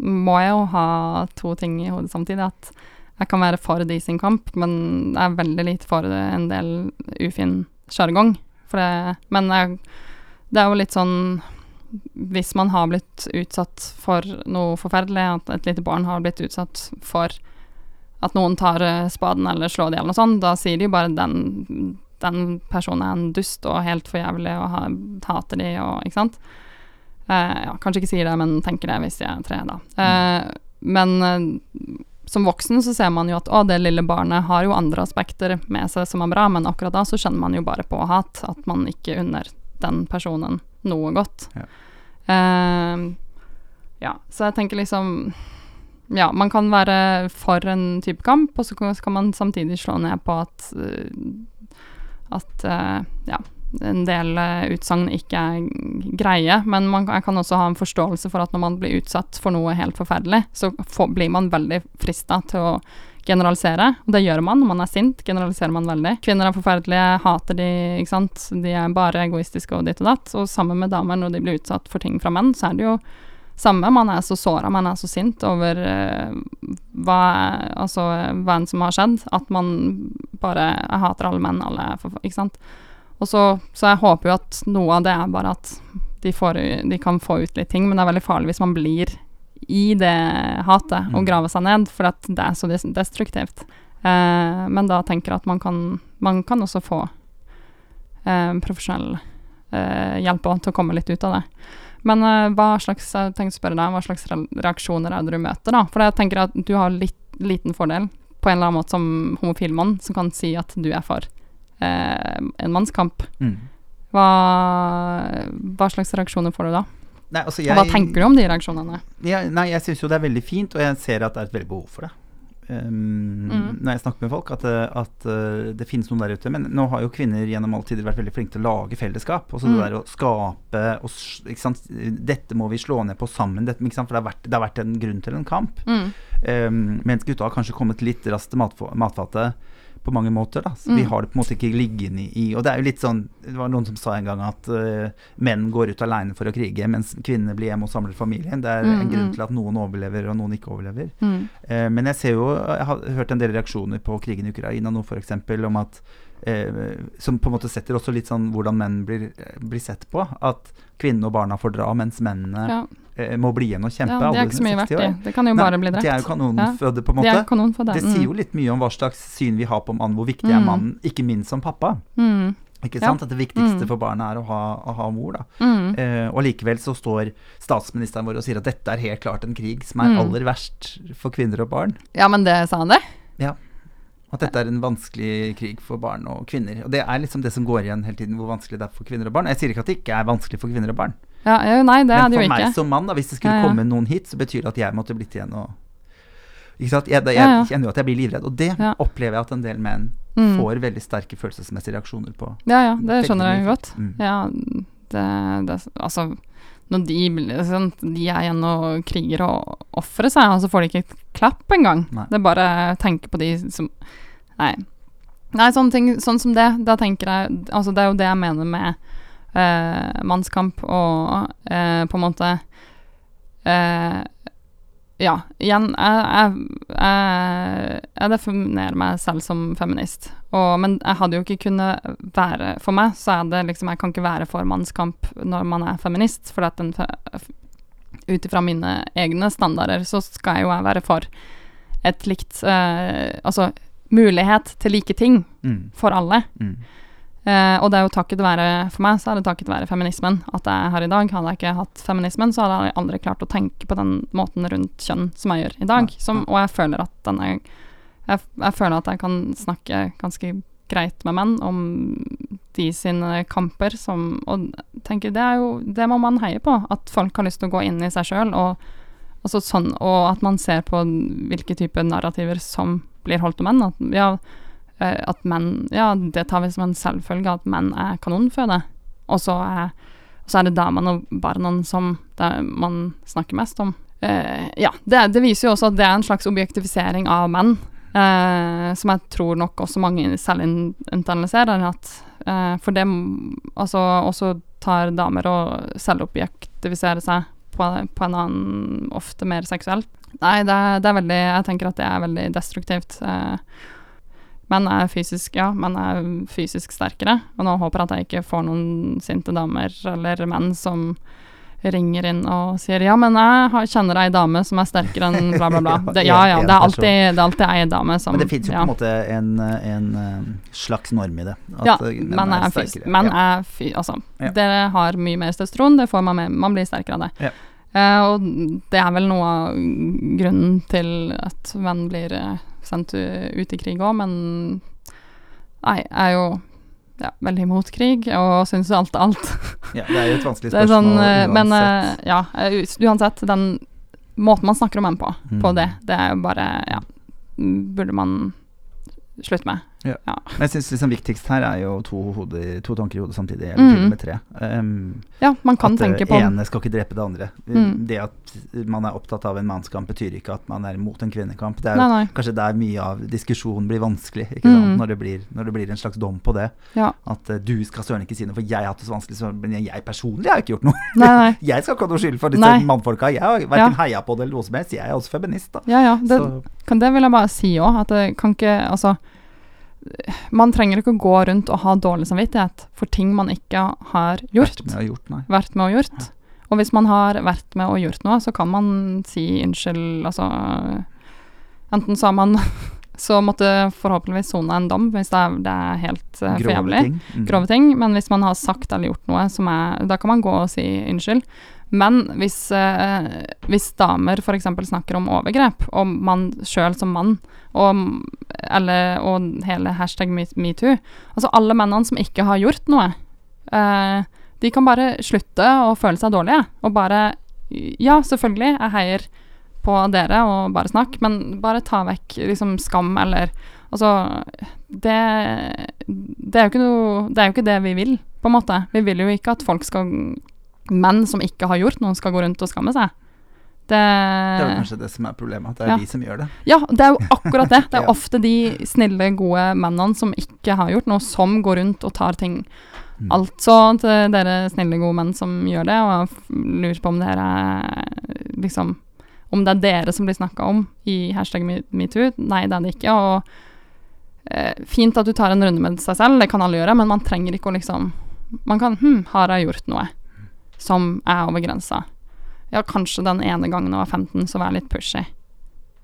Må jeg jo ha to ting i hodet samtidig. At jeg kan være for de sin kamp, men jeg er veldig lite for en del ufin sjargong. Det Men jeg, det er jo litt sånn hvis man har blitt utsatt for noe forferdelig, at et lite barn har blitt utsatt for at noen tar eh, spaden eller slår det eller noe sånt, da sier de jo bare den, den personen er en dust og helt for jævlig og ha, hater de og Ikke sant? Eh, ja, kanskje ikke sier det, men tenker det hvis de er tre, da. Eh, men eh, som voksen så ser man jo at å, det lille barnet har jo andre aspekter med seg som er bra, men akkurat da så kjenner man jo bare på hat at man ikke unner den personen noe godt. Ja. Uh, ja, så jeg tenker liksom Ja, man kan være for en type kamp, og så kan man samtidig slå ned på at uh, at uh, ja, en del uh, utsagn ikke er greie, men man, kan også ha en forståelse for at når man blir utsatt for noe helt forferdelig, så får, blir man veldig frista til å generalisere. Og det gjør man når man er sint, generaliserer man veldig. Kvinner er forferdelige, hater de, ikke sant. De er bare egoistiske og ditt og datt. Og sammen med damer, når de blir utsatt for ting fra menn, så er det jo samme. Man er så såra, man er så sint over uh, hva, altså, hva enn som har skjedd, at man bare Jeg hater alle menn, alle Ikke sant. Og så, så jeg håper jo at noe av det er bare at de, får, de kan få ut litt ting, men det er veldig farlig hvis man blir i det hatet og Mm. graver seg ned, for at det er så destruktivt. Eh, men da tenker jeg at man kan, man kan også få eh, profesjonell eh, hjelp også til å komme litt ut av det. Men eh, hva slags jeg tenkte å spørre deg, hva slags reaksjoner er det du møter, da? For jeg tenker at du har litt liten fordel på en eller annen måte som homofil mann som kan si at du er for en mannskamp. Mm. Hva, hva slags reaksjoner får du da? Nei, altså Og hva tenker du om de reaksjonene? Ja, nei, jeg syns jo det er veldig fint, og jeg ser at det er et veldig behov for det. Um, Mm. Når jeg snakker med folk, at, det- at uh, det finnes noen der ute. Men nå har jo kvinner gjennom all tider vært veldig flinke til å lage fellesskap. Og så Mm. det der å skape og? Dette må vi slå ned på sammen. Dette? For det har, vært, det har vært en grunn til en kamp. Mm. Um, mens gutta har kanskje kommet litt raskt til matf- matfatet på mange måter. Da. Så Vi Mm. har det på en måte ikke liggende i Og det er jo litt sånn Det var noen som sa en gang at uh, menn går ut alene for å krige, mens kvinner blir hjemme og samler familien. Det er Mm, en grunn mm. til at noen overlever og noen ikke overlever. Mm. Uh, men jeg ser jo Jeg har hørt en del reaksjoner på krigen i Ukraina nå, f.eks. om at eh, Som på en måte setter også litt sånn hvordan menn blir, blir sett på. At kvinnene og barna får dra, mens mennene Ja. Eh, må bli igjen og kjempe. Ja, det er ikke så mye verdt, det. Det kan jo Nei, bare bli drept. Det er jo kanonfødde, på en måte. måte. er kanon for det. Det sier jo litt mye om hva slags syn vi har på mann, hvor viktig er Mm. mannen, ikke minst som pappa. mm. Ikke Ja. sant? At det viktigste Mm. for barna er å ha, å ha mor, da. Mm. Eh, og likevel så står statsministeren vår og sier at dette er helt klart en krig som er Mm. aller verst for kvinner og barn. Ja, men det sa han det? Ja. At dette er en vanskelig krig for barn og kvinner. Og det er liksom det som går igjen hele tiden, hvor vanskelig det er for kvinner og barn. Jeg sier ikke at det ikke er vanskelig for kvinner og barn, Ja, jo, nei, det men for jo meg som mann, da, hvis det skulle Ja, ja. komme noen hit, så betyr det at jeg måtte blitt igjen og Ikke sant. Jeg, jeg, Ja, ja. kjenner jo at jeg blir livredd, og det Ja. opplever jeg at en del menn Mm. får veldig sterke følelsesmessige reaksjoner på. Ja, ja, det Veldig skjønner jeg mye godt. Mm. Ja, det, det Altså, når de, blir- sånn, de er igjen og kriger og ofrer seg, og så får de ikke et klapp engang. Nei. Det er bare å tenke på de som Nei. Nei, sånne ting sånn som det, da tenker jeg Altså, det er jo det jeg mener med mannskamp og eh, på en måte eh, ja, igjen, jeg, jeg, jeg, definerer meg selv som feminist. Og, men jeg hadde jo ikke kunnet være For meg så er det liksom Jeg kan ikke være for mannskamp når man er feminist, for ut ifra mine egne standarder så skal jeg jo jeg være for et likt eh, Altså mulighet til like ting Mm. for alle. Mm. Eh, og det er jo takket være For meg så er det takket være feminismen at jeg er her i dag. Hadde jeg ikke hatt feminismen, så hadde jeg aldri klart å tenke på den måten rundt kjønn som jeg gjør i dag. Som, og jeg føler at den er jeg, jeg føler at jeg kan snakke ganske greit med menn om de sine kamper som Og tenker det er jo Det må man heie på. At folk har lyst til å gå inn i seg sjøl og Altså sånn, og at man ser på hvilke typer narrativer som blir holdt om menn. At, ja, at menn Ja, det tar vi som en selvfølge at menn er kanonføde. Og så er, så er det damene og barna som det man snakker mest om. Eh, ja, det, det viser jo også at det er en slags objektifisering av menn. eh, som jeg tror nok også mange selvinternaliserer. At, eh, for det altså, også tar damer og selvobjektiviserer seg på, på en annen, ofte mer seksuelt. Nei, det, det er veldig Jeg tenker at det er veldig destruktivt. Eh, menn er fysisk Ja, men er fysisk sterkere. Og nå håper jeg at jeg ikke får noen sinte damer eller menn som ringer inn og sier ja, men jeg kjenner ei dame som er sterkere enn bla, bla, bla. Det, ja, ja, det er alltid, det er alltid ei dame som Men det fins jo ja. på en måte en, en, eh, slags norm i det. Ja, menn er, fys sterkere. menn er fy... Altså, Ja. dere har mye mer testosteron, det får man med, man blir sterkere av det. Ja. Uh, og det er vel noe av grunnen til at menn blir eh, sendt ut i krig òg, men nei, jeg er jo ja, veldig imot krig og syns alt er alt. Ja, det er jo et vanskelig er spørsmål sånn, uansett. men eh, ja, eh, uansett, den måten man snakker om menn på, på Mm. det, det er jo bare Ja, burde man slutte med. Men jeg syns liksom viktigst her er jo to, hoder, to tanker i hodet samtidig, eller mm. til og med tre. Um, Ja, man kan at tenke det ene skal ikke drepe det andre. Mm. Det at man er opptatt av en mannskamp, betyr ikke at man er imot en kvinnekamp. Det er Nei, nei. kanskje der mye av diskusjonen blir vanskelig? Mm. Når, det blir, når det blir en slags dom på det. Ja. At uh, du skal søren ikke si noe, for jeg har hatt det så vanskelig, så, men jeg personlig har ikke gjort noe. Nei. Jeg skal ikke ha noe skyld for disse mannfolka. Jeg har verken heia på det eller noe som helst. Jeg er også feminist, da. Ja, ja. Det, Så, kan, det vil jeg bare si òg, at det kan ikke Altså, man trenger ikke å gå rundt og ha dårlig samvittighet for ting man ikke har gjort. vært med og gjort, nei. Vært med og gjort. Og hvis man har vært med og gjort noe, så kan man si unnskyld, altså Enten så har man så måtte forhåpentligvis sone en dom, hvis det er, det er helt uh, for jævlig. ting. Mm. grove ting, men hvis man har sagt eller gjort noe som er Da kan man gå og si unnskyld. Men hvis, eh, hvis damer f.eks. snakker om overgrep, og man sjøl som mann, og, eller, og hele hashtag metoo Altså alle mennene som ikke har gjort noe, eh, de kan bare slutte å føle seg dårlige, og bare Ja, selvfølgelig, jeg heier på dere, og bare snakk, men bare ta vekk liksom skam eller Altså, det, det er noe Det er jo ikke det vi vil, på en måte. Vi vil jo ikke at folk skal Menn som ikke har gjort noe, skal gå rundt og skamme seg. Det, Det er kanskje det som er problemet, at det er Ja. de som gjør det. Ja, det er jo akkurat det. Det er Ja. ofte de snille, gode mennene som ikke har gjort noe, som går rundt og tar ting. Mm. Altså til dere snille, gode menn som gjør det, og lurer på om dere liksom Om det er dere som blir snakka om i hashtag metoo. Nei, det er det ikke. Og eh, fint at du tar en runde med seg selv, det kan alle gjøre, men man trenger ikke å liksom Man kan Hm, har jeg gjort noe som er over grensa? Ja, kanskje den ene gangen jeg var 15, så var jeg litt pushy.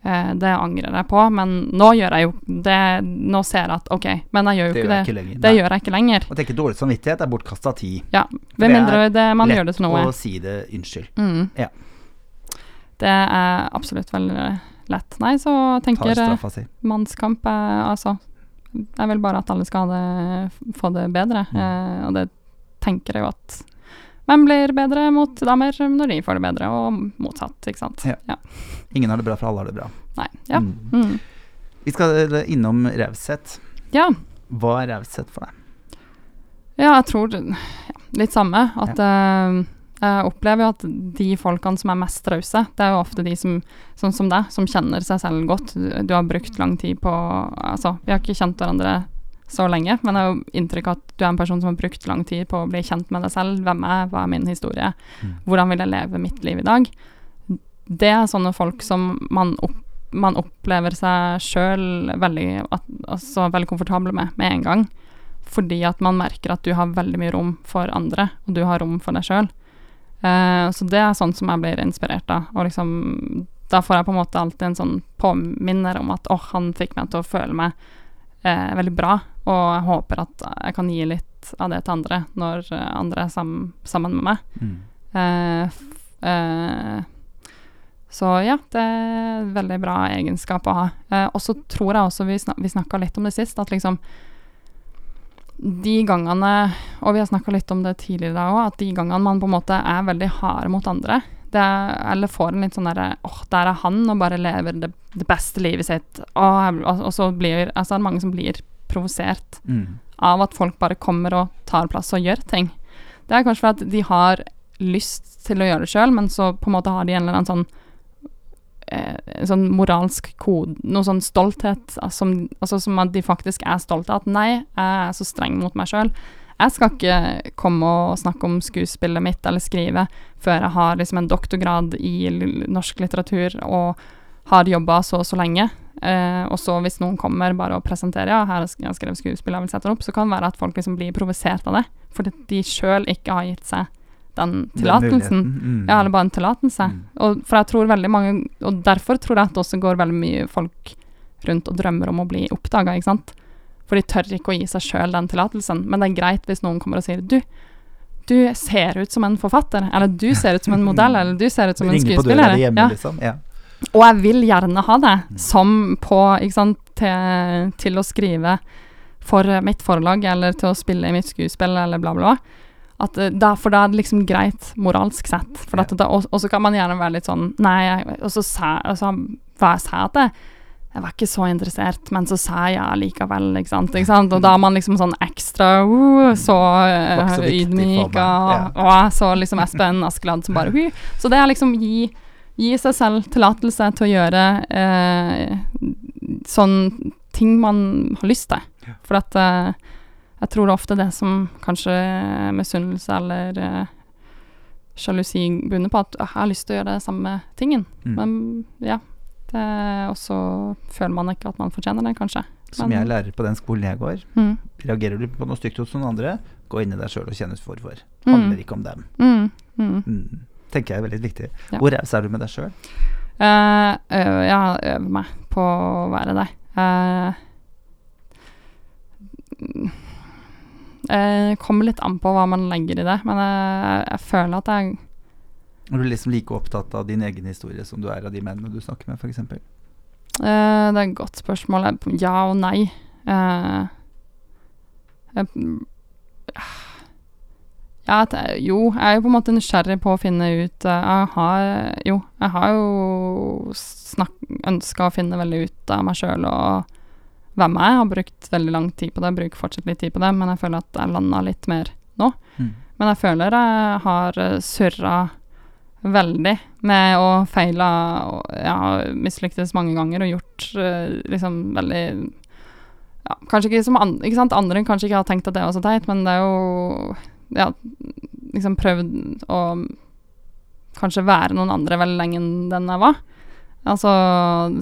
Eh, det angrer jeg på, men nå gjør jeg jo det Nå ser jeg at OK, men jeg gjør jo Det ikke gjør det. ikke lenger. Det Nei. gjør jeg ikke lenger. Å tenke dårlig samvittighet er bortkasta tid. Ja, Ved mindre det, man Lett gjør det til noe. å si det unnskyld. Mm. Ja. Det er absolutt veldig lett. Nei, så tenker straffa si. mannskamp er altså Jeg vil bare at alle skal det, få det bedre, Mm. eh, og det tenker jeg jo at menn blir bedre mot damer når de får det bedre, og motsatt, ikke sant. Ja. Ingen har det bra, for alle har det bra. Nei. Ja. Mm. Mm. Vi skal eh, innom raushet. ja. Hva er raushet for deg? Ja, jeg tror litt samme. At uh, jeg opplever jo at de folkene som er mest rause, det er jo ofte de som, sånn som deg, som kjenner seg selv godt. Du, du har brukt lang tid på Altså, vi har ikke kjent hverandre så lenge, men jeg har jo inntrykk av at du er en person som har brukt lang tid på å bli kjent med deg selv. Hvem er jeg? Hva er min historie? Mm. Hvordan vil jeg leve mitt liv i dag? Det er sånne folk som man, opp, man opplever seg sjøl veldig, at- altså veldig komfortable med med en gang. Fordi at man merker at du har veldig mye rom for andre, og du har rom for deg sjøl. Uh, så det er sånn som jeg blir inspirert av. Og liksom, da får jeg på en måte alltid en sånn påminner om at åh, han fikk meg til å føle meg eh, veldig bra, og jeg håper at jeg kan gi litt av det til andre når eh, andre er sammen, sammen med meg. Mm. Eh, eh, så ja, det er en veldig bra egenskap å ha. Eh, og så tror jeg også, vi, snak vi snakka litt om det sist, at liksom de gangene, og vi har snakka litt om det tidligere òg, at de gangene man på en måte er veldig hard mot andre, det er, eller får en litt sånn derre åh, der er han og bare lever det, det beste livet sitt, Og, og, og så blir altså, er det mange som blir provosert Mm. av at folk bare kommer og tar plass og gjør ting. Det er kanskje fordi de har lyst til å gjøre det sjøl, men så på en måte har de en eller annen sånn eh, sånn moralsk kode, noe sånn stolthet, altså, som, altså som at de faktisk er stolte av at nei, jeg er så streng mot meg sjøl. Jeg skal ikke komme og snakke om skuespillet mitt eller skrive før jeg har liksom en doktorgrad i norsk litteratur og har jobba så og så lenge. Eh, og så hvis noen kommer bare og presenterer ja, her jeg skrevet skuespill, jeg vil sette det opp, så kan det være at folk liksom blir provosert av det. Fordi de sjøl ikke har gitt seg den tillatelsen. Mm. Ja, eller bare en tillatelse. Mm. Og for jeg tror veldig mange Og derfor tror jeg at det også går veldig mye folk rundt og drømmer om å bli oppdaga, ikke sant. For de tør ikke å gi seg sjøl den tillatelsen. Men det er greit hvis noen kommer og sier du, du ser ut som en forfatter, eller du ser ut som en modell, eller du ser ut som en Ringer på døra hjemme, Ja. liksom. Ja. Og jeg vil gjerne ha det som på, ikke sant, til, til å skrive for mitt forlag, eller til å spille i mitt skuespill, eller bla, bla. At, eh, da, for da er det liksom greit moralsk sett. For at Ja. da, og, og så kan man gjerne være litt sånn Nei, jeg, og så sa og Hva jeg sa at jeg var ikke så interessert, men så sa jeg ja likevel, ikke sant. Ikke sant? Og da er man liksom sånn ekstra uh, så uh, så ydmyk, og, ja. og så liksom Espen Askeladd som bare uh. Så det er liksom gi gi seg selv tillatelse til å gjøre eh, sånn ting man har lyst til. Ja. For at eh, jeg tror det er ofte det som kanskje misunnelse eller eh, sjalusi bunner på, at jeg har lyst til å gjøre det samme tingen. Mm. Men ja. Det, og så føler man ikke at man fortjener det, kanskje. Som Men- jeg lærer på den skolen jeg går. Mm. Reagerer du på noe stygt hos noen andre, gå inn i deg sjøl og kjenn ut hvorfor. Mm. Handler ikke om dem. Mm. Tenker jeg er veldig viktig. Ja. Hvor raus er du med deg sjøl? Uh, ø- ja, øve meg på å være det. Eh, eh, kommer litt an på hva man legger i det, men jeg, jeg føler at jeg Er du liksom like opptatt av din egen historie som du er av de mennene du snakker med, f.eks.? Uh, Det er et godt spørsmål. Ja og nei. Uh, jeg, ja, at jo, jeg er jo på en måte nysgjerrig på å finne ut eh, Jeg har jo, jeg har jo ønska å finne veldig ut av meg sjøl og hvem jeg er. Jeg har brukt veldig lang tid på det, jeg bruker fortsatt litt tid på det, men jeg føler at jeg landa litt mer nå. Mm. Men jeg føler jeg har eh, surra veldig med å feile og ja, mislyktes mange ganger og gjort eh, liksom veldig ja, Kanskje ikke som andre, ikke sant? andre kanskje ikke har tenkt at det var så teit, men det er jo ja, liksom prøvd å kanskje være noen andre veldig lenge enn den jeg var. Altså,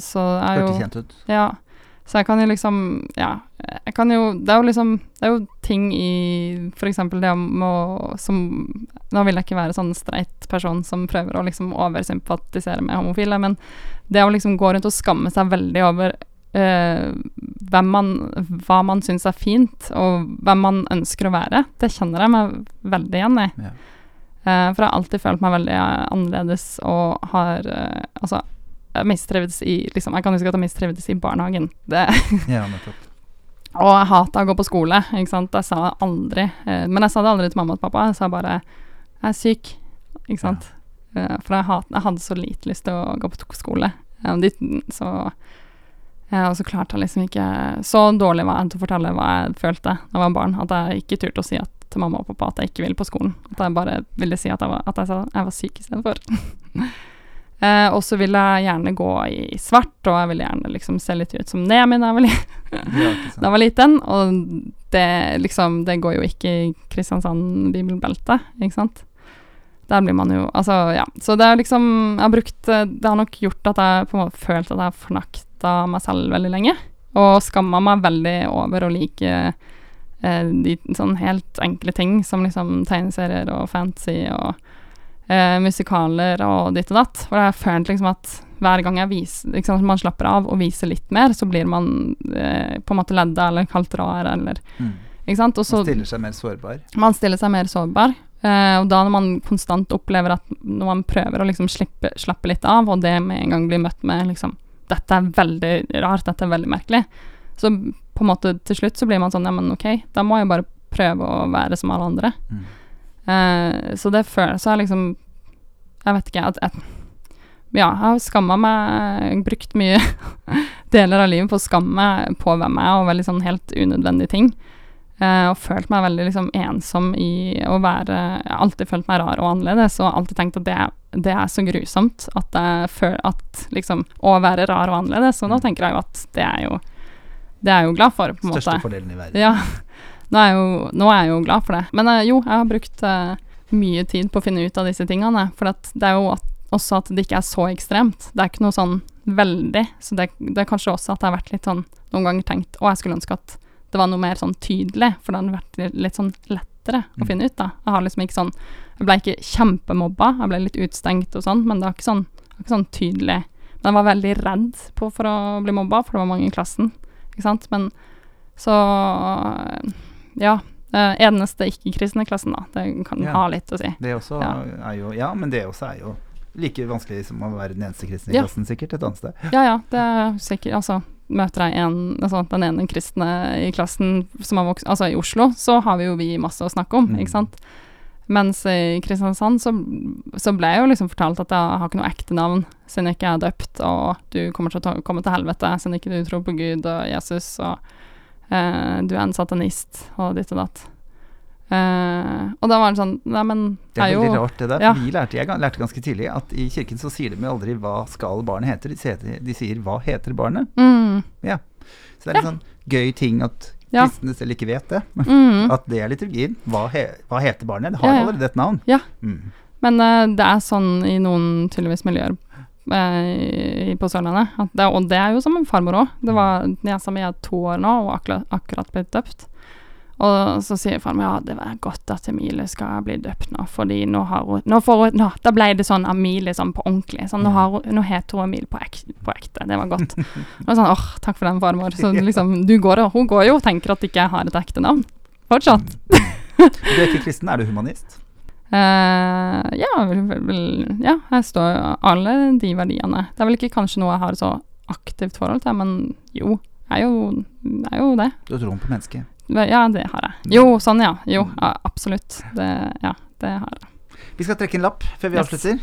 så er jo Hørtes kjent ut. ja. Så jeg kan jo liksom Ja. Jeg kan jo Det er jo liksom Det er jo ting i eksempel det om å som Nå vil jeg ikke være sånn streit person som prøver å liksom oversympatisere med homofile, men det å liksom gå rundt og skamme seg veldig over man, hva man syns er fint, og hvem man ønsker å være, det kjenner jeg meg veldig igjen i. Ja. Eh, for jeg har alltid følt meg veldig eh, annerledes og har eh, Altså, jeg mistrivdes i liksom, Jeg kan huske at jeg mistrivdes i barnehagen. Det, ja, nettopp. og jeg hata å gå på skole, ikke sant. Jeg sa aldri eh, Men jeg sa det aldri til mamma og pappa. Jeg sa bare 'jeg er syk', ikke sant. Eh, for jeg, hat, jeg hadde så lite lyst til å gå på skole. Eh, de, så ja, og så klarte jeg liksom ikke Så dårlig var jeg til å fortelle hva jeg følte da jeg var barn, at jeg ikke turte å si at, til mamma og pappa at jeg ikke ville på skolen. At jeg bare ville si at jeg var, at jeg, jeg var syk istedenfor. eh, og så ville jeg gjerne gå i svart, og jeg ville gjerne liksom se litt ut som Nemi da jeg var, liten. Og det liksom Det går jo ikke i Kristiansand bibelbelte, ikke sant. Der blir man jo Altså, ja. Så det er liksom Jeg har brukt eh, Det har nok gjort at jeg på en måte følt at jeg har fornekta meg selv veldig lenge. Og skamma meg veldig over å like eh, de sånn helt enkle ting som liksom tegneserier og fancy og eh, musikaler og ditt og datt. For jeg følte liksom at hver gang viser, liksom, man slapper av og viser litt mer, så blir man eh, på en måte ledda eller kalt rar eller Mm. Ikke sant. Og så Man stiller seg mer sårbar. man stiller seg mer sårbar. Eh, og da når man konstant opplever at når man prøver å liksom slippe, slappe litt av, og det med en gang blir møtt med liksom Dette er veldig rart, dette er veldig merkelig. Så på en måte til slutt så blir man sånn Ja, men ok, da må jeg bare prøve å være som alle andre. Mm. Uh, så det føles så jeg liksom Jeg vet ikke at, at Ja, jeg har skamma meg Brukt mye deler av livet på å skamme meg på hvem jeg er, og veldig sånn helt unødvendige ting. Eh, og følt meg veldig liksom ensom i å være Jeg har alltid følt meg rar og annerledes, og alltid tenkt at det, det er så grusomt at jeg føler at liksom Å være rar og annerledes. Og nå tenker jeg jo at det er jo Det er jeg jo glad for, på en måte. Største fordelen i verden. Ja. Nå er, jo, nå er jeg jo glad for det. Men eh, jo, jeg har brukt uh, mye tid på å finne ut av disse tingene. For at det er jo at, også at det ikke er så ekstremt. Det er ikke noe sånn veldig. Så det, det er kanskje også at jeg har vært litt sånn Noen ganger tenkt Å, jeg skulle ønske at det var noe mer sånn tydelig, for det hadde vært litt, sånn sånn lettere å Mm. finne ut, da. Jeg har liksom ikke sånn Jeg ble ikke kjempemobba, jeg ble litt utstengt og sånn, men det var ikke sånn, det var ikke sånn tydelig. Men jeg var veldig redd på, for å bli mobba, for det var mange i klassen, ikke sant. Men så Ja. eneste ikke-kristne klassen, da. Det kan Ja. ha litt å si. Det også Ja. er jo Ja, men det også er jo like vanskelig som å være den eneste kristne i Ja. klassen, sikkert, et annet sted. Ja ja, det er sikkert Altså, møter jeg en, altså, den ene kristne i klassen som har vokst Altså, i Oslo, så har vi jo vi masse å snakke om, Mm. ikke sant. Mens i Kristiansand så, så ble jeg jo liksom fortalt at jeg har ikke noe ekte navn siden jeg ikke er døpt, og du kommer til å ta, komme til helvete siden ikke du tror på Gud og Jesus, og eh, du er en satanist, og ditt og datt. Eh, og da var det sånn Nei, men Det er jo veldig rart, det der. Ja. Vi lærte, jeg lærte ganske tidlig at i kirken så sier de aldri 'hva skal barnet hete', de sier, de sier 'hva heter barnet'? Mm, Så det er litt sånn gøy ting at Ja. kristne selv ikke vet det. mm. At det er liturgien. Hva, he, hva heter barnet? Det har Ja, ja. allerede et navn. Ja. Mm. Men uh, det er sånn i noen tydeligvis miljøer uh, på Sørlandet. Det, og det er jo som en farmor òg. Det var niesa mi er to år nå og akkurat, akkurat blitt døpt. Og så sier farmor ja, det var godt at Emilie skal bli døpt nå, fordi nå har hun Nå får hun nå, Da ble det sånn Emilie sånn på ordentlig. Sånn, nå, har hun, nå heter hun Emilie på, ek, på ekte. Det var godt. Og sånn, åh, takk for den, farmor. Så liksom, du går, jo hun går jo og tenker at ikke jeg har et ekte navn. Fortsatt. Du er ikke kristen, er du humanist? Uh, ja, vel, vel, ja, jeg står alle de verdiene. Det er vel ikke kanskje noe jeg har så aktivt forhold til, men jo, jeg er jo, jeg er jo det. Du har troen på mennesket. Ja, det har jeg. Jo, sånn ja. Jo, absolutt. Det, ja, det har jeg. Vi skal trekke en lapp før vi Yes. avslutter.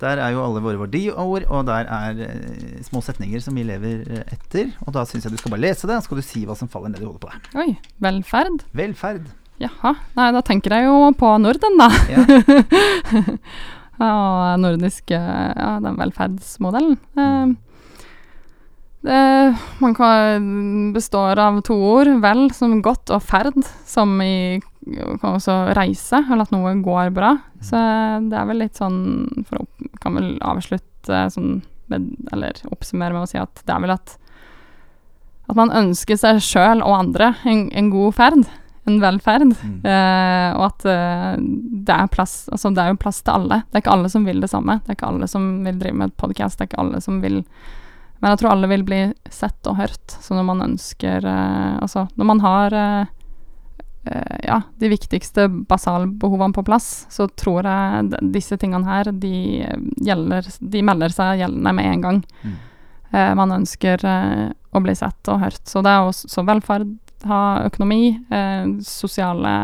Der er jo alle våre verdiord, og der er eh, små setninger som vi lever eh, etter. Og da syns jeg du skal bare lese det, og så skal du si hva som faller ned i hodet på deg. Oi, velferd. Velferd. Jaha. Nei, da tenker jeg jo på Norden, da. Ja. og nordisk eh, Ja, den velferdsmodellen. Eh, det, man kan består av to ord, vel som godt, og ferd som i kan også reise, eller at noe går bra. Så det er vel litt sånn For å kan vel avslutte sånn med, Eller oppsummere med å si at det er vel at At man ønsker seg sjøl og andre en, en god ferd, en velferd. Mm. Eh, og at eh, det er plass Altså, det er jo plass til alle. Det er ikke alle som vil det samme. Det er ikke alle som vil drive med podkast. Det er ikke alle som vil Men jeg tror alle vil bli sett og hørt. Så når man ønsker eh, Altså, når man har eh, eh, ja, de viktigste basalbehovene på plass, så tror jeg disse tingene her, de gjelder De melder seg gjeldende med en gang. Mm. Eh, man ønsker eh, å bli sett og hørt. Så det er også så velferd, ha økonomi, eh, sosiale,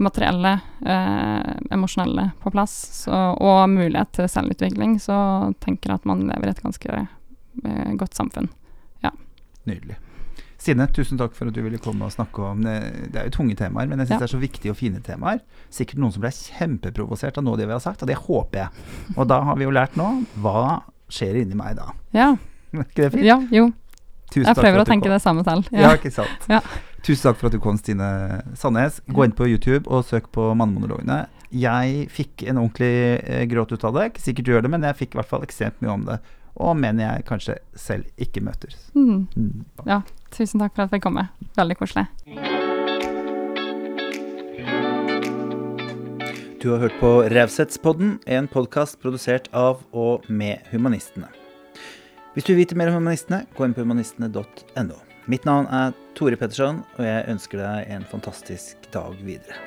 materielle, eh, emosjonelle på plass, så, og mulighet til selvutvikling, så tenker jeg at man lever i et ganske eh, godt samfunn. Ja. Nydelig. Sine, tusen takk for at du ville komme og snakke om det. Det er jo tunge temaer, men jeg syns Ja. det er så viktige og fine temaer. Sikkert noen som ble kjempeprovosert av noe av det vi har sagt, og det håper jeg. Og da har vi jo lært nå hva skjer inni meg da. Ja, Er ikke det fint? ja jo. Tusen Jeg takk for prøver å tenke kom. det samme selv. Ja, Ja. ikke sant. Ja. Tusen takk for at du kom, Stine Sandnes. Gå inn på YouTube og søk på Mannemonologene. Jeg fikk en ordentlig eh, gråt ut av det. Ikke sikkert du gjør det, men jeg fikk i hvert fall ekstremt mye om det. Og mener jeg kanskje selv ikke møter. Mm. Mm. ja. Tusen takk for at jeg fikk komme. Veldig koselig. Du har hørt på Raushetspodden, en podkast produsert av og med Humanistene. Hvis du vil vite mer om Humanistene, gå inn på humanistene.no. Mitt navn er Tore Petterson, og jeg ønsker deg en fantastisk dag videre.